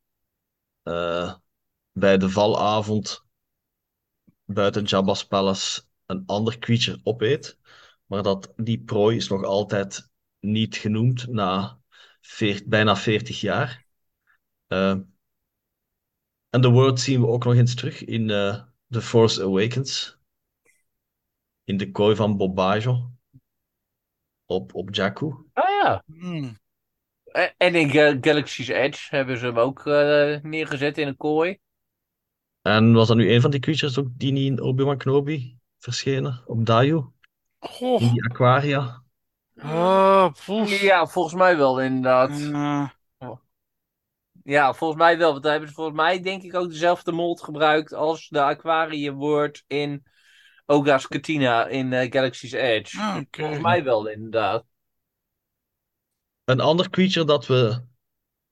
eh, bij de valavond buiten Jabba's Palace een ander creature opeet. Maar dat die prooi is nog altijd niet genoemd na bijna 40 jaar. Eh, en The Word zien we ook nog eens terug in eh, The Force Awakens. In de kooi van Bob Bajo. Op, op Jakku. Ah ja. Hmm. En in Ga- Galaxy's Edge hebben ze hem ook eh, neergezet in een kooi. En was dat nu een van die creatures ook die niet in Obi-Wan Kenobi verschenen? Op Dayu? In die aquaria? Ah. Ja, volgens mij wel, inderdaad. Eh, Ja, volgens mij wel. Want daar hebben ze volgens mij denk ik ook dezelfde mold gebruikt als de aquarium wordt in Oga's Katina in eh, Galaxy's Edge. ah, oké. Volgens mij wel, inderdaad. Een ander creature dat we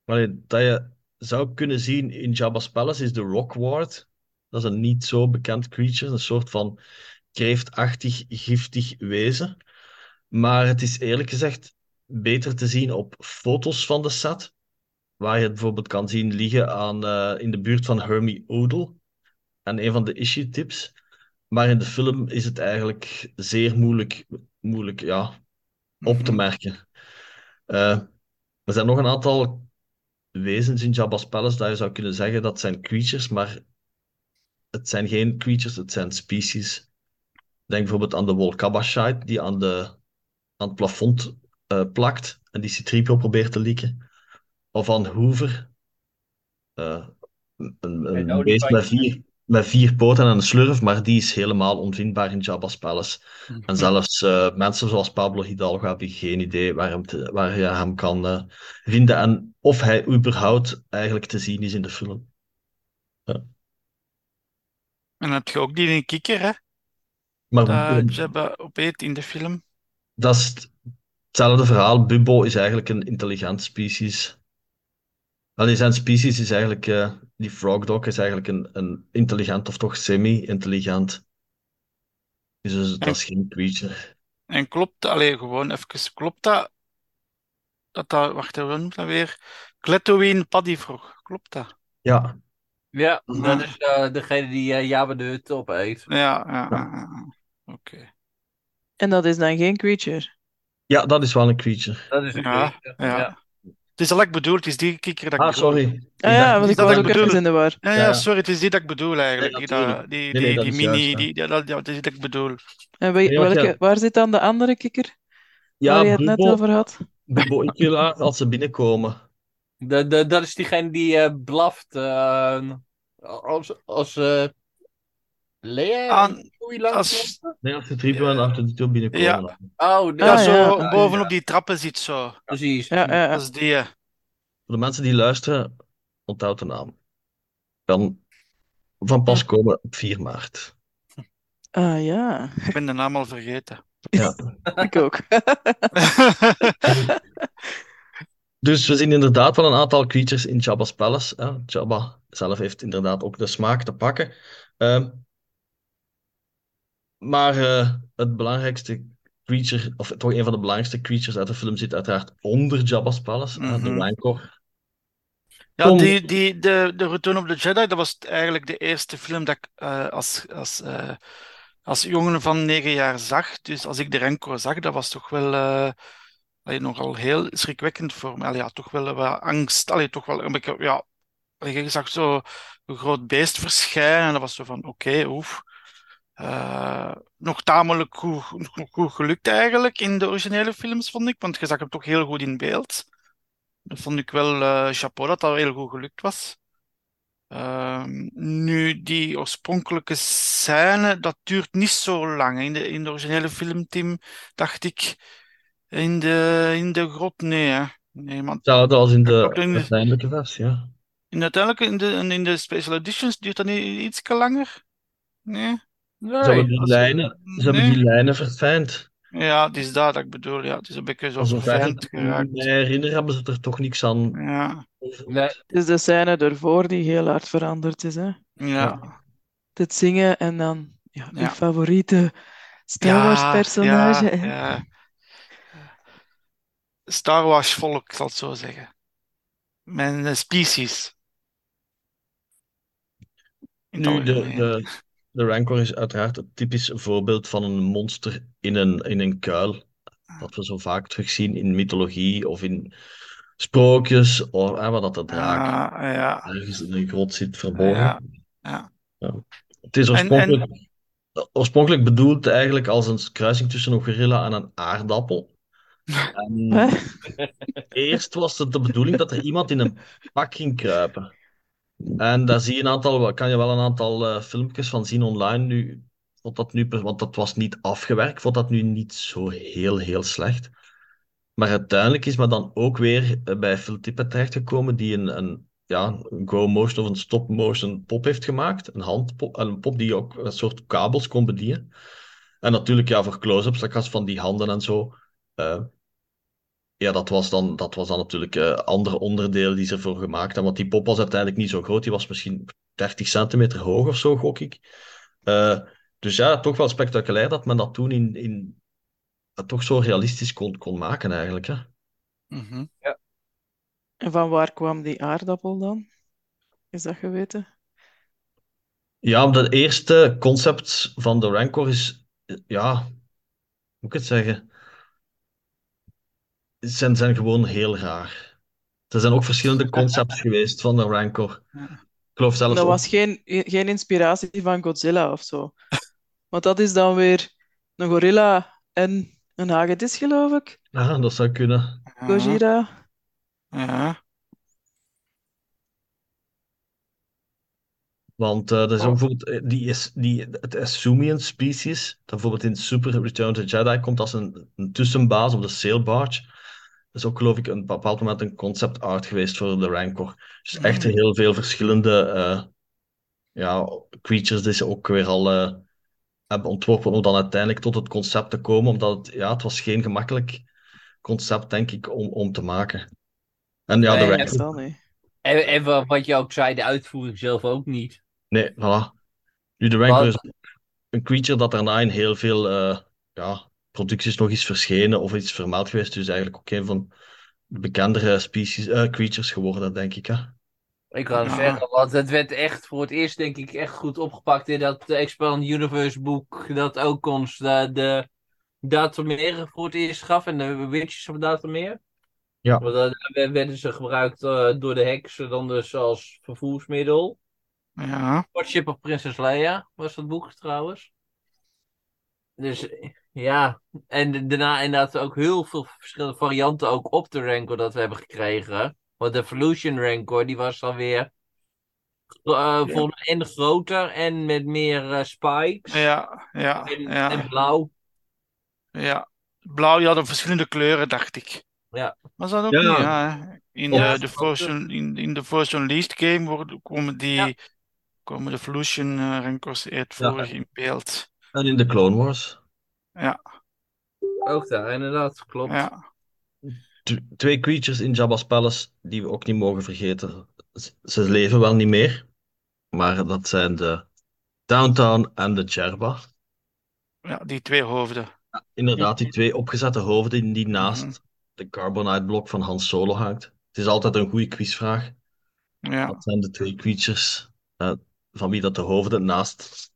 allee, dat je zou kunnen zien in Jabba's Palace is de Rockward. Dat is een niet zo bekend creature, een soort van kreeftachtig, giftig wezen. Maar het is eerlijk gezegd beter te zien op foto's van de set, waar je het bijvoorbeeld kan zien liggen aan, eh, in de buurt van Hermie Oodle. En een van de issue tips. Maar in de film is het eigenlijk zeer moeilijk, moeilijk ja, op te Mhm. merken. Eh, Er zijn nog een aantal wezens in Jabba's Palace dat je zou kunnen zeggen dat zijn creatures, maar het zijn geen creatures, het zijn species. Denk bijvoorbeeld aan de Wolkabashite die aan, de, aan het plafond eh, plakt en die C-3PO probeert te likken. Of aan Hoover, eh, een, een, beest met vier, met vier poten en een slurf, maar die is helemaal onvindbaar in Jabba's Palace. En zelfs eh, mensen zoals Pablo Hidalgo hebben geen idee waar, hem te- waar je hem kan eh, vinden en of hij überhaupt eigenlijk te zien is in de film. En dan heb je ook die kikker, hè? Maar Dat eh, Jabba opeet in de film. dat is hetzelfde verhaal. Bubbo is eigenlijk een intelligent species. Allee, zijn species is eigenlijk, eh, die frog dog is eigenlijk een, een intelligent of toch semi-intelligent. Dus dat is- dat En, is geen creature. en klopt, allee, gewoon even, klopt dat, dat dat, wacht, hoe noemt dat weer? Kletoween Paddyfrog, klopt dat? Ja, Ja, dat Ja, is eh, degene die eh Jabba de opeet. ja, ja, ja. Oké. En dat is dan geen creature. Ja, dat is wel een creature. Dat is een Ja, creature. ja. Ja. Het is al dat ik bedoel, het is die kikker dat ik Ah, bedoel. sorry. Ah Ik ja, want ik dat was ik ook bedoel. even in de war. Ja, ja, ja, ja. sorry, het is die dat ik bedoel eigenlijk. Die, dat, die, Nee, nee, die, dat die mini, juist. Ja. die, dat, dat is die dat ik bedoel. En Nee, welke, ja, waar zit dan de andere kikker waar je ja het net over had? Bubbo Icula, als ze binnenkomen. De, de, dat is diegene die eh, blaft eh, als, als eh Lea Aan, als? Nee, als Triplo en ja, Arthur binnenkomen. ja, dan. Oh, nee, ja, Ah zo ja, ja, bovenop ja, die trappen zit zo. precies. ja, ja, Dat ja. is die. eh. Voor de mensen die luisteren, onthoud de naam. Kan van pas komen op 4 maart. Ah ja, Ik ben de naam al vergeten. Ja. ik ook. Dus we zien inderdaad wel een aantal creatures in Jabba's Palace. Hè. Jabba zelf heeft inderdaad ook de smaak te pakken. Ehm, maar eh, het belangrijkste creature, of toch een van de belangrijkste creatures uit de film, zit uiteraard onder Jabba's Palace. hè, de Mhm. Rancor. Ja, die, die, de, de Return of the Jedi, dat was eigenlijk de eerste film dat ik eh, als, als, eh, als jongen van negen jaar zag. Dus als ik de Rancor zag, dat was toch wel eh, allee, nogal heel schrikwekkend voor me. Allee, ja, toch wel wat angst. Allee, toch wel een beetje, ja, allee, je zag zo een groot beest verschijnen en dat was zo van, oké, oef. Eh, nog tamelijk goed, gelukt eigenlijk in de originele films, vond ik, want je zag hem toch heel goed in beeld. Dat vond ik wel eh, chapeau dat dat heel goed gelukt was. Ehm, nu, die oorspronkelijke scène, dat duurt niet zo lang. In de, in de originele filmteam dacht ik, in de, in de grot, nee, hè. Nee, man. hetzelfde als in Ook de in de, uiteindelijke versie. Ja. in uiteindelijk, in de, in de special editions duurt dat niet iets langer? Nee? Ze hebben Nee. die lijnen, ze hebben die nee? lijnen verfijnd. Ja, het is dat dat ik bedoel. Ja, het is een beetje zo verfijnd ik geraakt. me herinner, hebben ze er toch niks aan Ja, Nee. Het is de scène ervoor die heel hard veranderd is. Hè? ja. Het zingen en dan ja, ja. favoriete Star Wars Ja, personage. ja, ja. Star Wars volk, ik zal het zo zeggen. Mijn species, Nu, de, de, de Rancor is uiteraard het typisch voorbeeld van een monster in een, in een kuil. Dat we zo vaak terugzien in mythologie of in sprookjes, of eh, waar dat de draak Ja, ja, ergens in een grot zit verborgen. ja, ja. Ja. Het is En, en, oorspronkelijk, oorspronkelijk bedoeld eigenlijk als een kruising tussen een gorilla en een aardappel. En eerst was het de bedoeling dat er iemand in een pak ging kruipen. En daar zie je een aantal, kan je wel een aantal eh, filmpjes van zien online. Nu, vond dat nu, want dat was niet afgewerkt, vond dat nu niet zo heel, heel slecht. Maar uiteindelijk is men dan ook weer eh, bij Phil Tippett terechtgekomen, die een, een, ja, go-motion of een stop-motion pop heeft gemaakt. Een handpop, een pop die ook een soort kabels kon bedienen. En natuurlijk, ja, voor close-ups, dat was van die handen en zo. eh, ja, dat was dan, dat was dan natuurlijk eh, andere onderdelen die ze ervoor gemaakt hebben. Want die pop was uiteindelijk niet zo groot. Die was misschien 30 centimeter hoog of zo, gok ik. Eh, dus ja, toch wel spectaculair dat men dat toen in, in, het toch zo realistisch kon, kon maken, eigenlijk. Hè? mhm. En van waar kwam die aardappel dan? Is dat geweten? Ja, de eerste concept van de Rancor is, ja, hoe moet ik het zeggen? Zijn, zijn gewoon heel raar. Er zijn ook verschillende concepts geweest van de Rancor. Ik geloof zelfs Dat ook- was geen, geen inspiratie van Godzilla of zo. Want dat is dan weer een gorilla en een hagedis, geloof ik. Ja, dat zou kunnen. Gojira. Ja. Want eh, er is ook Oh. bijvoorbeeld eh, die is, die, het Assumian species, dat bijvoorbeeld in Super Return of the Jedi komt als een, een tussenbaas op de Sail Barge. Is ook, geloof ik, een bepaald moment een concept art geweest voor de Rancor. Dus echt Mm. heel veel verschillende eh, ja, creatures die ze ook weer al eh, hebben ontworpen om dan uiteindelijk tot het concept te komen. Omdat het, ja, het was geen gemakkelijk concept, denk ik, om, om te maken. En ja, de Nee, Rancor Meestal niet. En, en wa- wat je ook zei, de uitvoering zelf ook niet. Nee, voilà. Nu, de Rancor Wat- is een creature dat daarna in heel veel eh, ja, producties nog is verschenen of iets vermeld geweest. Dus eigenlijk ook een van de bekendere species, eh, creatures geworden, denk ik. Hè? Ik kan Ja. zeggen, want het werd echt voor het eerst, denk ik, echt goed opgepakt in dat eh, Expand Universe boek. Dat ook ons de, de Datumeren voor het eerst gaf en de Witches of Datumeren. Ja. Want dan werden- werden ze gebruikt eh, door de heksen dan dus als vervoersmiddel. Ja. Courtship of Princess Leia was dat boek trouwens. Dus ja, en daarna inderdaad ook heel veel verschillende varianten ook op de Rancor dat we hebben gekregen. Want de Evolution Rancor die was dan weer eh, volgens mij en groter en met meer eh, spikes. Ja. Ja. En, Ja. en blauw. Ja. Blauw, die hadden verschillende kleuren, dacht ik. Ja. Was dat ook Ja. niet? Ja. In de, de Un- in, in de Unleased game worden, komen die Ja. komen de Evolution eh, Rancors uitvoerig in beeld. En in de Clone Wars. Ook daar, inderdaad, klopt. Ja. Twee creatures in Jabba's Palace die we ook niet mogen vergeten. Z- Ze leven wel niet meer, maar dat zijn de Downtown en de Jerba. ja, die twee hoofden. Inderdaad, die twee opgezette hoofden die naast Mhm. de Carbonite blok van Han Solo hangt. Het is altijd een goede quizvraag. Ja. Wat zijn de twee creatures eh, van wie dat de hoofden naast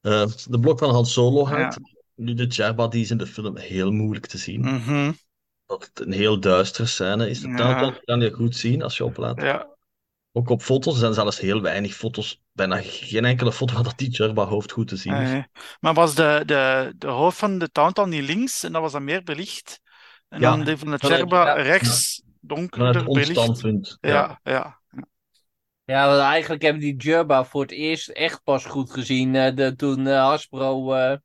eh, de blok van Han Solo hangt? Nu, de Jerba die is in de film heel moeilijk te zien. Mhm. Dat het een heel duistere scène is. De Ja. Kan je goed zien als je oplet. Ja. Ook op foto's er zijn zelfs heel weinig foto's. Bijna geen enkele foto waar dat die Jerba-hoofd goed te zien is. Eh, maar was de, de, de hoofd van de Tauntaun niet links en dat was dan meer belicht? En Ja. dan die van de Vanuit- Cherba ja. rechts, Vanuit donkerder ons belicht? standpunt. Ja. Ja, ja. Ja, want eigenlijk hebben die Jerba voor het eerst echt pas goed gezien eh, de, toen eh, Hasbro eh,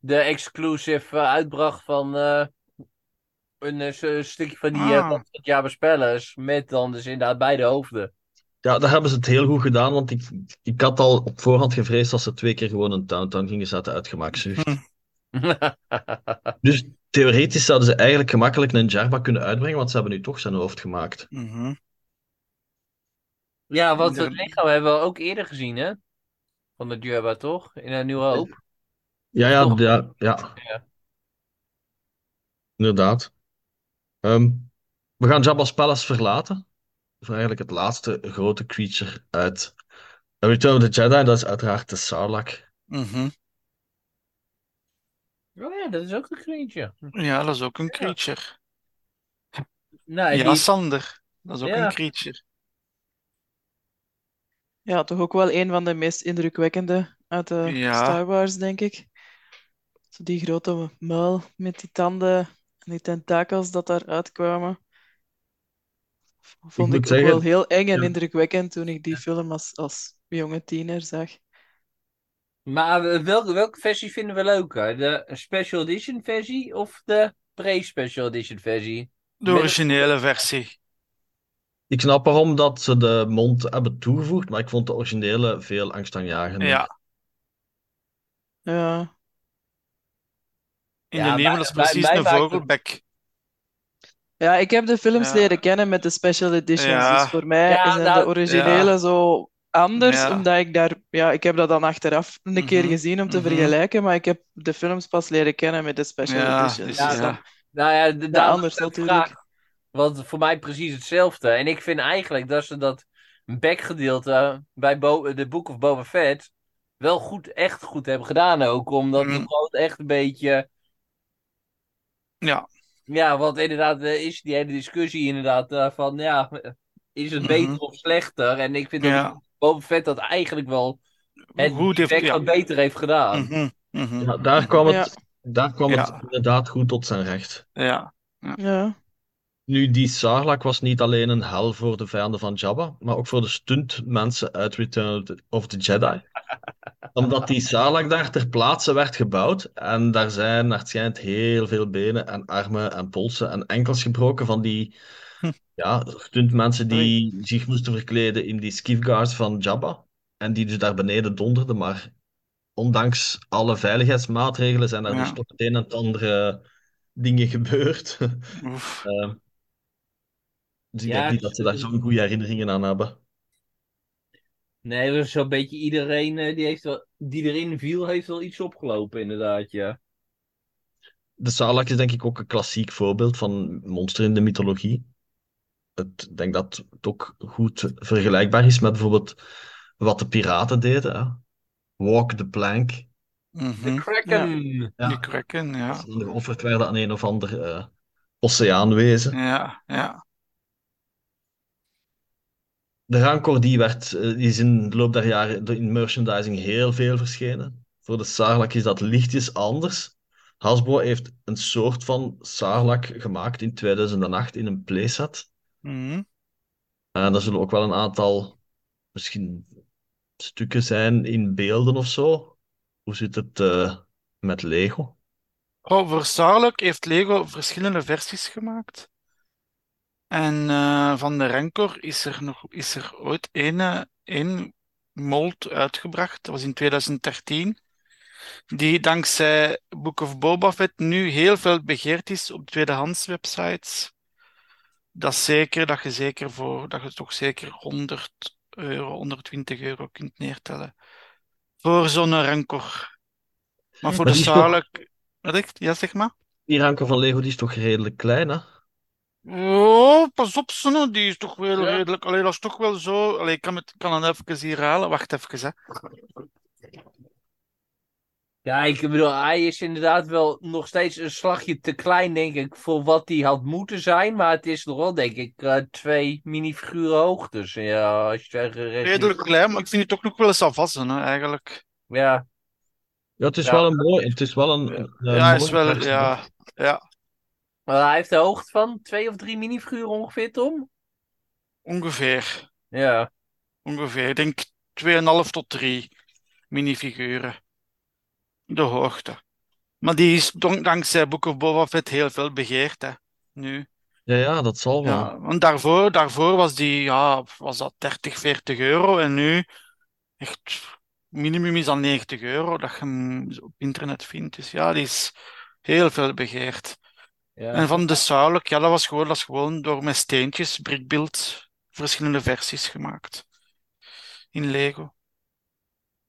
de exclusive eh, uitbracht van eh, een eh, s- stukje van die Ah. uh, Palace met dan dus inderdaad beide hoofden. Ja, daar hebben ze het heel goed gedaan, want ik, ik had al op voorhand gevreesd dat ze twee keer gewoon een Downtown gingen zetten uit gemakzucht. Hm. Dus theoretisch zouden ze eigenlijk gemakkelijk een Jerba kunnen uitbrengen, want ze hebben nu toch zijn hoofd gemaakt. Mhm. ja, want het lichaam hebben we ook eerder gezien, hè? Van de Jerba, toch? In een nieuwe hoop. Ja, ja, Toch? ja, ja. Ja. Inderdaad. Ehm, we gaan Jabba's Palace verlaten. Voor eigenlijk het laatste grote creature uit Return of the Jedi. Dat is uiteraard de Sarlacc. Mhm. Oh ja, dat is ook een creature. Ja, dat is ook een creature. Nee, Ja, die... Sander. Dat is ook Ja. een creature. Ja, toch ook wel een van de meest indrukwekkende uit de Ja. Star Wars, denk ik. Zo die grote muil met die tanden en die tentakels dat daaruit kwamen. Vond ik ook zeggen- wel heel eng en Ja. indrukwekkend toen ik die film als, als jonge tiener zag. Maar eh, welke, welke versie vinden we leuker? De Special Edition versie of de pre-Special Edition versie? De originele versie. Ik snap waarom dat ze de mond hebben toegevoegd, maar ik vond de originele veel angstaanjagender. Ja. Ja, In Ja, de mij- is precies mij een maakt het- vogelbek. ja ik heb de films Ja. leren kennen met de special editions. Ja. Dus voor mij Ja, zijn de originele zo anders, Ja. omdat ik daar... Ja, ik heb dat dan achteraf een keer Mhm, gezien om te mhm. vergelijken, maar ik heb de films pas leren kennen met de special Ja, editions. dus, Ja, dan- ja. Nou ja, de, daarom anders de natuurlijk. vraag. Want voor mij precies hetzelfde. En ik vind eigenlijk dat ze dat backgedeelte bij Bo de Book of Boba Fett wel goed, echt goed hebben gedaan ook. Omdat Mhm. het gewoon echt een beetje... Ja. Ja, want inderdaad is die hele discussie inderdaad eh, van, ja, is het beter Mhm. of slechter? En ik vind dat Ja. Boba Fett dat eigenlijk wel het Goed heeft- direct ja. wat beter heeft gedaan. Mhm, mhm. Ja, daar kwam het, Ja. daar kwam het inderdaad goed tot zijn recht. Ja. Ja. Nu, die Sarlacc was niet alleen een hel voor de vijanden van Jabba, maar ook voor de stuntmensen uit Return of the, Jedi. Omdat die Sarlacc daar ter plaatse werd gebouwd en daar zijn naar het schijnt heel veel benen en armen en polsen en enkels gebroken van die Hm. ja, stuntmensen die zich moesten verkleden in die skiffguards van Jabba. En die dus daar beneden donderden, maar ondanks alle veiligheidsmaatregelen zijn er Ja. dus toch het een en het andere dingen gebeurd. Oef. Ehm, dus ik Ja, denk niet dat ze daar zo'n goede herinneringen aan hebben. Nee, dus zo'n beetje iedereen eh, die, heeft wel, die erin viel, heeft wel iets opgelopen, inderdaad, ja. De Sarlacc is denk ik ook een klassiek voorbeeld van monster in de mythologie. Het, ik denk dat het ook goed vergelijkbaar is met bijvoorbeeld wat de piraten deden. Hè? Walk the plank. Mhm. De Kraken! Ja. Die kraken, ja. Die geofferd werden aan een of ander eh, oceaanwezen. Ja, ja. De Rancor die werd, eh, die is in de loop der jaren in merchandising heel veel verschenen. Voor de Sarlacc is dat lichtjes anders. Hasbro heeft een soort van Sarlacc gemaakt in 2008 in een playset. Mhm. En er zullen ook wel een aantal, misschien stukken zijn in beelden of zo. Hoe zit het eh, met Lego? Oh, voor Sarlacc heeft Lego verschillende versies gemaakt. En eh, van de Rancor is er nog is er ooit één, één mold uitgebracht. Dat was in 2013. Die dankzij Book of Boba Fett nu heel veel begeerd is op tweedehands websites. Dat is zeker dat je zeker voor dat je toch zeker 100 euro, 120 euro kunt neertellen. Voor zo'n Rancor. Maar voor Maar de toch-. Wat ik? Ja, zeg maar. Die Rancor van Lego die is toch redelijk klein, hè? Oh, pas op, Sonne, die is toch wel Ja. redelijk. Allee, dat is toch wel zo. Allee, ik kan het, kan het even hier halen. Wacht even, hè. Ja, ik bedoel, hij is inderdaad wel nog steeds een slagje te klein, denk ik, voor wat hij had moeten zijn. Maar het is nog wel, denk ik, eh, twee minifiguren hoog. Dus ja, als je Redelijk klein, maar ik vind het toch nog wel eens afwassen, hè, eigenlijk. Ja, Ja, het is Ja. wel een mooi, het is wel een, een, ja, is wel. Ja, ja, hij heeft de hoogte van twee of drie minifiguren ongeveer, Tom? ongeveer. Ja, Ongeveer. Ik denk 2,5 tot 3 minifiguren. De hoogte. Maar die is dank- dankzij Book of Boba Fett heel veel begeerd, hè. Nu. Ja, ja, dat zal wel. Ja, want daarvoor, daarvoor was die, ja, was dat 30, 40 euro. En nu, echt, minimum is dan 90 euro dat je hem op internet vindt. Dus ja, die is heel veel begeerd. Ja. En van de Sarlacc, ja, dat was gewoon, dat is gewoon door met steentjes, brickbuild, verschillende versies gemaakt. In Lego.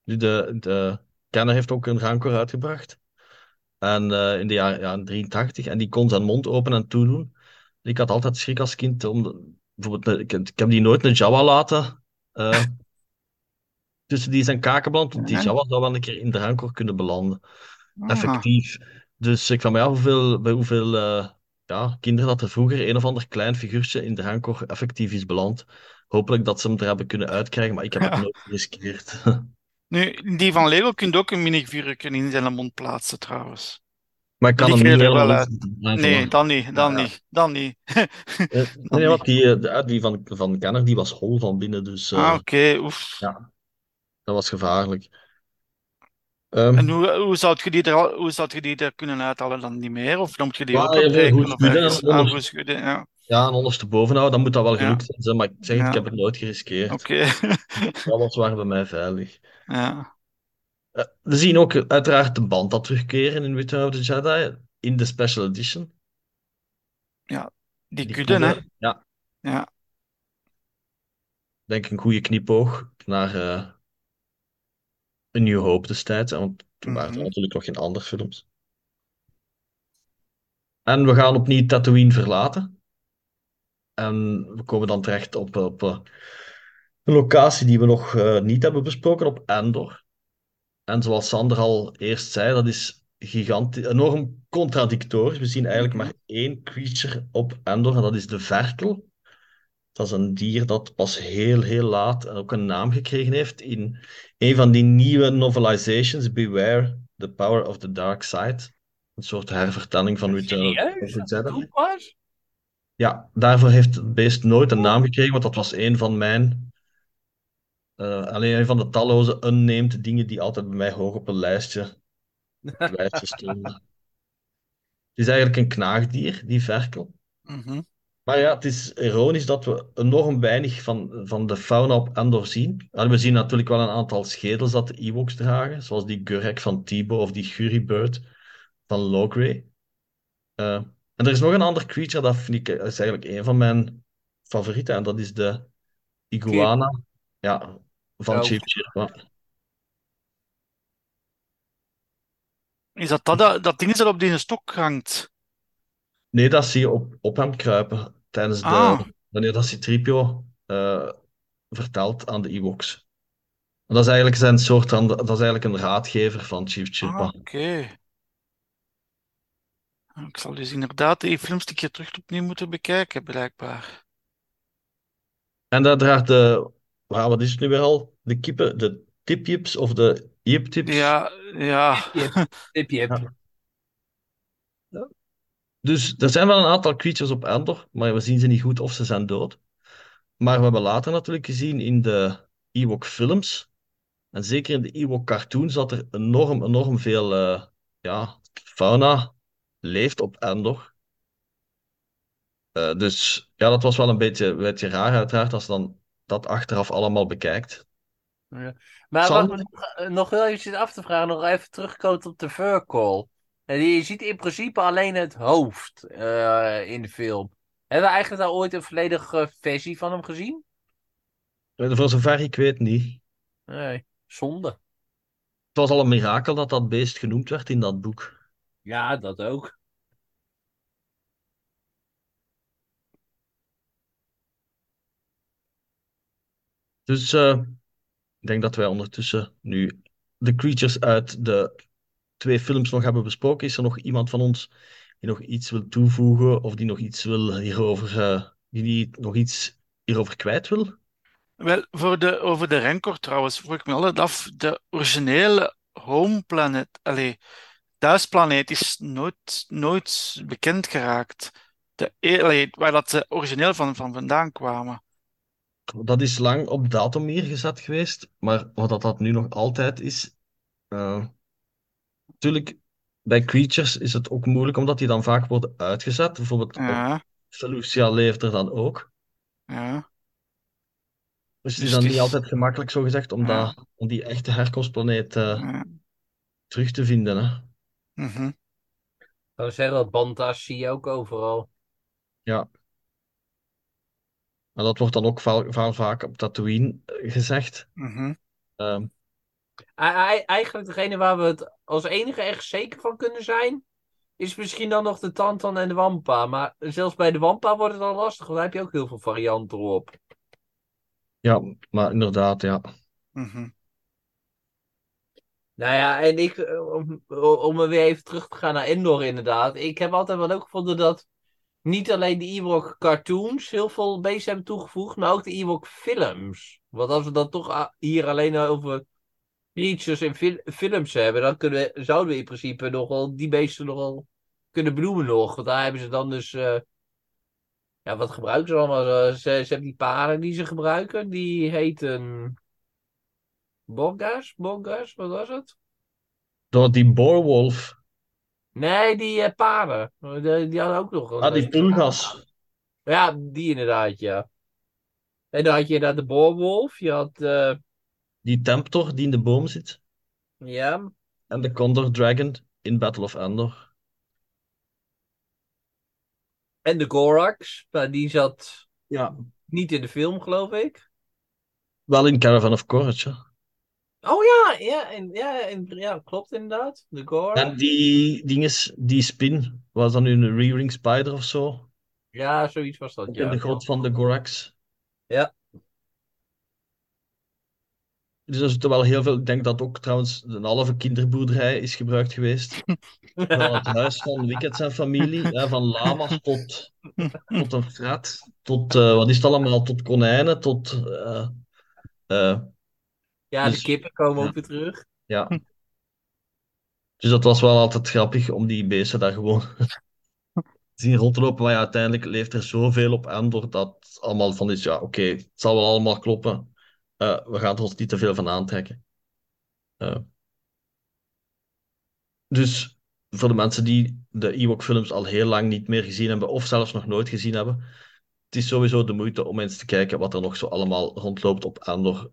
Nu, De, de Kenner heeft ook een Rancor uitgebracht. En eh, in de jaren ja, in 83. En die kon zijn mond open en toedoen. Ik had altijd schrik als kind. Om, de- bijvoorbeeld, ik, ik heb die nooit een Jawa laten. eh, tussen die zijn kaken beland. Want die Ja. Jawa zou wel een keer in de Rancor kunnen belanden. Effectief. Dus ik van mij af hoeveel, bij hoeveel eh, ja, kinderen dat er vroeger een of ander klein figuurtje in de Rancor effectief is beland. Hopelijk dat ze hem er hebben kunnen uitkrijgen, maar ik heb het nooit geriskeerd. Nu, die van Lego kun je ook een minifiguurtje in zijn mond plaatsen, trouwens. Maar ik kan Die hem niet wel uit. Nee, dan niet, dan Ja, niet, dan niet. Eh, Nee, want die, eh, de- die van, van Kenner die was hol van binnen, dus Ah, oké, oef. ja, dat was gevaarlijk. Ehm, En hoe, hoe zou je die er, hoe zou je die er kunnen uithalen dan niet meer? Of dan moet je die Ja, ook goed schudden ja. ja, en ondersteboven houden, dan moet dat wel Ja. gelukt zijn. Maar ik zeg het, ik Ja. heb het nooit geriskeerd. Oké. Alles waren bij mij veilig. Ja. Eh, we zien ook uiteraard de band dat terugkeren in Return of the Jedi in de Special Edition. Die Die kudden, hè. Ja, Ja. denk een goede knipoog naar eh een New Hope destijds. Want toen waren er Mhm. natuurlijk nog geen andere films. En we gaan opnieuw Tatooine verlaten. En we komen dan terecht op, op eh, een locatie die we nog eh, niet hebben besproken, op Endor. En zoals Sander al eerst zei, dat is gigantisch, enorm contradictorisch. We zien eigenlijk Mhm. maar één creature op Endor en dat is de verkel. Dat is een dier dat pas heel, heel laat ook een naam gekregen heeft in een van die nieuwe novelizations, Beware the Power of the Dark Side. Een soort hervertelling van Return of the Jedi. Ja, daarvoor heeft het beest nooit een naam gekregen, want dat was een van mijn. eh, alleen een van de talloze unnamed dingen die altijd bij mij hoog op een lijstje, op het lijstje stonden. Het is eigenlijk een knaagdier, die verkel. Mhm. Maar ja, het is ironisch dat we enorm weinig van, van de fauna op Endor zien. En we zien natuurlijk wel een aantal schedels dat de Ewoks dragen, zoals die Gurek van Tibo of die Guribird van Logray. Eh, en er is nog een ander creature, dat vind ik eh, is eigenlijk een van mijn favorieten, en dat is de iguana ja, van. Chip Chirpa. Is dat dat, dat, dat ding is dat op die stok hangt? Nee, dat zie je op, op hem kruipen tijdens de, Ah. wanneer dat Citripio eh vertelt aan de Ewoks. Dat is eigenlijk zijn soort van, dat is eigenlijk een raadgever van Chief Ah, Chirpa. oké. Ik zal dus inderdaad die films een keer terug opnieuw moeten bekijken, blijkbaar. En daar draagt de, wauw, wat is het nu weer al? De kippen, de tipjips of de jiptips. Ja, ja. Ja. Dus er zijn wel een aantal creatures op Endor, maar we zien ze niet goed of ze zijn dood. Maar we hebben later natuurlijk gezien in de Ewok films, en zeker in de Ewok cartoons, dat er enorm, enorm veel eh, ja, fauna leeft op Endor. Eh, dus ja, dat was wel een beetje, een beetje raar uiteraard als je dan dat achteraf allemaal bekijkt. Ja. Maar wacht, nog, nog heel even af te vragen, nog even terugkomen op de Furcall. Je ziet in principe alleen het hoofd eh, in de film. Hebben we eigenlijk al ooit een volledige versie van hem gezien? Eh, Voor zover ik weet niet. Nee, zonde. Het was al een mirakel dat dat beest genoemd werd in dat boek. Ja, dat ook. Dus eh, ik denk dat wij ondertussen nu de creatures uit de twee films nog hebben besproken. Is er nog iemand van ons die nog iets wil toevoegen of die nog iets wil hierover, eh, die, nog iets hierover kwijt wil? Wel, voor de, over de Rancor trouwens, vroeg ik me altijd af, de originele home planet, allee, thuisplaneet is nooit, nooit bekend geraakt. De, e- allee, waar dat ze origineel van, van vandaan kwamen. Dat is lang op datum gezet geweest, maar wat dat, dat nu nog altijd is. eh, natuurlijk, bij creatures is het ook moeilijk omdat die dan vaak worden uitgezet. Bijvoorbeeld Ja, Felucia leeft er dan ook. ja. Dus het Dus is dan het niet altijd gemakkelijk, zo gezegd, om, Ja. dat, om die echte herkomstplaneet eh, ja. terug te vinden. Hè? Mhm. Ik zou zeggen dat Bantas zie je ook overal. Ja. En dat wordt dan ook vaal, vaal vaak op Tatooine eh, gezegd. Mhm. Ehm, I- Eigenlijk degene waar we het als enige echt zeker van kunnen zijn, is misschien dan nog de Tantan en de Wampa. Maar zelfs bij de Wampa wordt het al lastig, want daar heb je ook heel veel varianten op. ja, maar inderdaad, ja. Mhm. Nou ja, en ik, eh, om, om er weer even terug te gaan naar Endor inderdaad. Ik heb altijd wel ook gevonden dat niet alleen de Ewok cartoons heel veel beesten hebben toegevoegd, maar ook de Ewok films. Want als we dan toch a- hier alleen over creatures in fil- films hebben, dan kunnen we, zouden we in principe nogal die beesten nogal kunnen benoemen nog. Want daar hebben ze dan dus... eh, ja, wat gebruiken ze allemaal? Eh, Ze, ze hebben die paren die ze gebruiken. Die heten... Bonga's? Bonga's? Wat was het? Door die Boorwolf. Nee, die eh, paren. Die, die hadden ook nog. Ah, die pulgas. Ja, die inderdaad, ja. En dan had je inderdaad de boorwolf. Je had... Die Temptor die in de boom zit. ja, En de Condor Dragon in Battle of Endor. en de Gorax. Maar die zat Ja. niet in de film, geloof ik. Wel in Caravan of Courage. Oh ja, ja, en, ja, en, ja klopt inderdaad. De Gorax. En die dinges, die spin, was dat nu een Rearing Spider of zo? Ja, zoiets was dat, ja. in de grot van de Gorax. Ja. Dus er zitten wel heel veel. Ik denk dat ook trouwens een halve kinderboerderij is gebruikt geweest. Van het huis van Wickets en familie. Hè, van lama's tot, tot een frat. Tot, eh, wat is het allemaal? Tot konijnen. Tot. eh, eh, Ja, de Dus- kippen komen ja. ook weer terug. ja. Dus dat was wel altijd grappig om die beesten daar gewoon te zien rondlopen. Maar ja, uiteindelijk leeft er zoveel op Endor dat allemaal van is, ja, oké, het zal wel allemaal kloppen. Eh, we gaan er ons niet te veel van aantrekken. Eh, dus voor de mensen die de Ewok-films al heel lang niet meer gezien hebben, of zelfs nog nooit gezien hebben, het is sowieso de moeite om eens te kijken wat er nog zo allemaal rondloopt op Endor.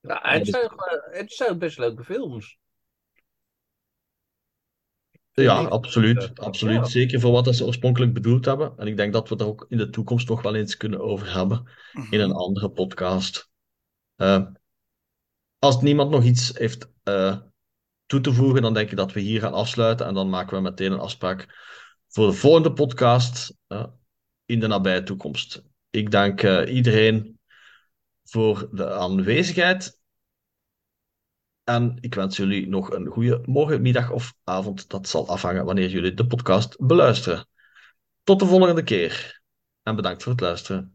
Ja, het, zijn, gewoon- het zijn best leuke films. Ja, absoluut. absoluut. Zeker voor wat ze oorspronkelijk bedoeld hebben. En ik denk dat we daar ook in de toekomst nog wel eens kunnen over hebben in een andere podcast. Eh, als niemand nog iets heeft eh, toe te voegen, dan denk ik dat we hier gaan afsluiten. En dan maken we meteen een afspraak voor de volgende podcast eh, in de nabije toekomst. Ik dank iedereen voor de aanwezigheid. En ik wens jullie nog een goede morgen, middag of avond. Dat zal afhangen wanneer jullie de podcast beluisteren. Tot de volgende keer. En bedankt voor het luisteren.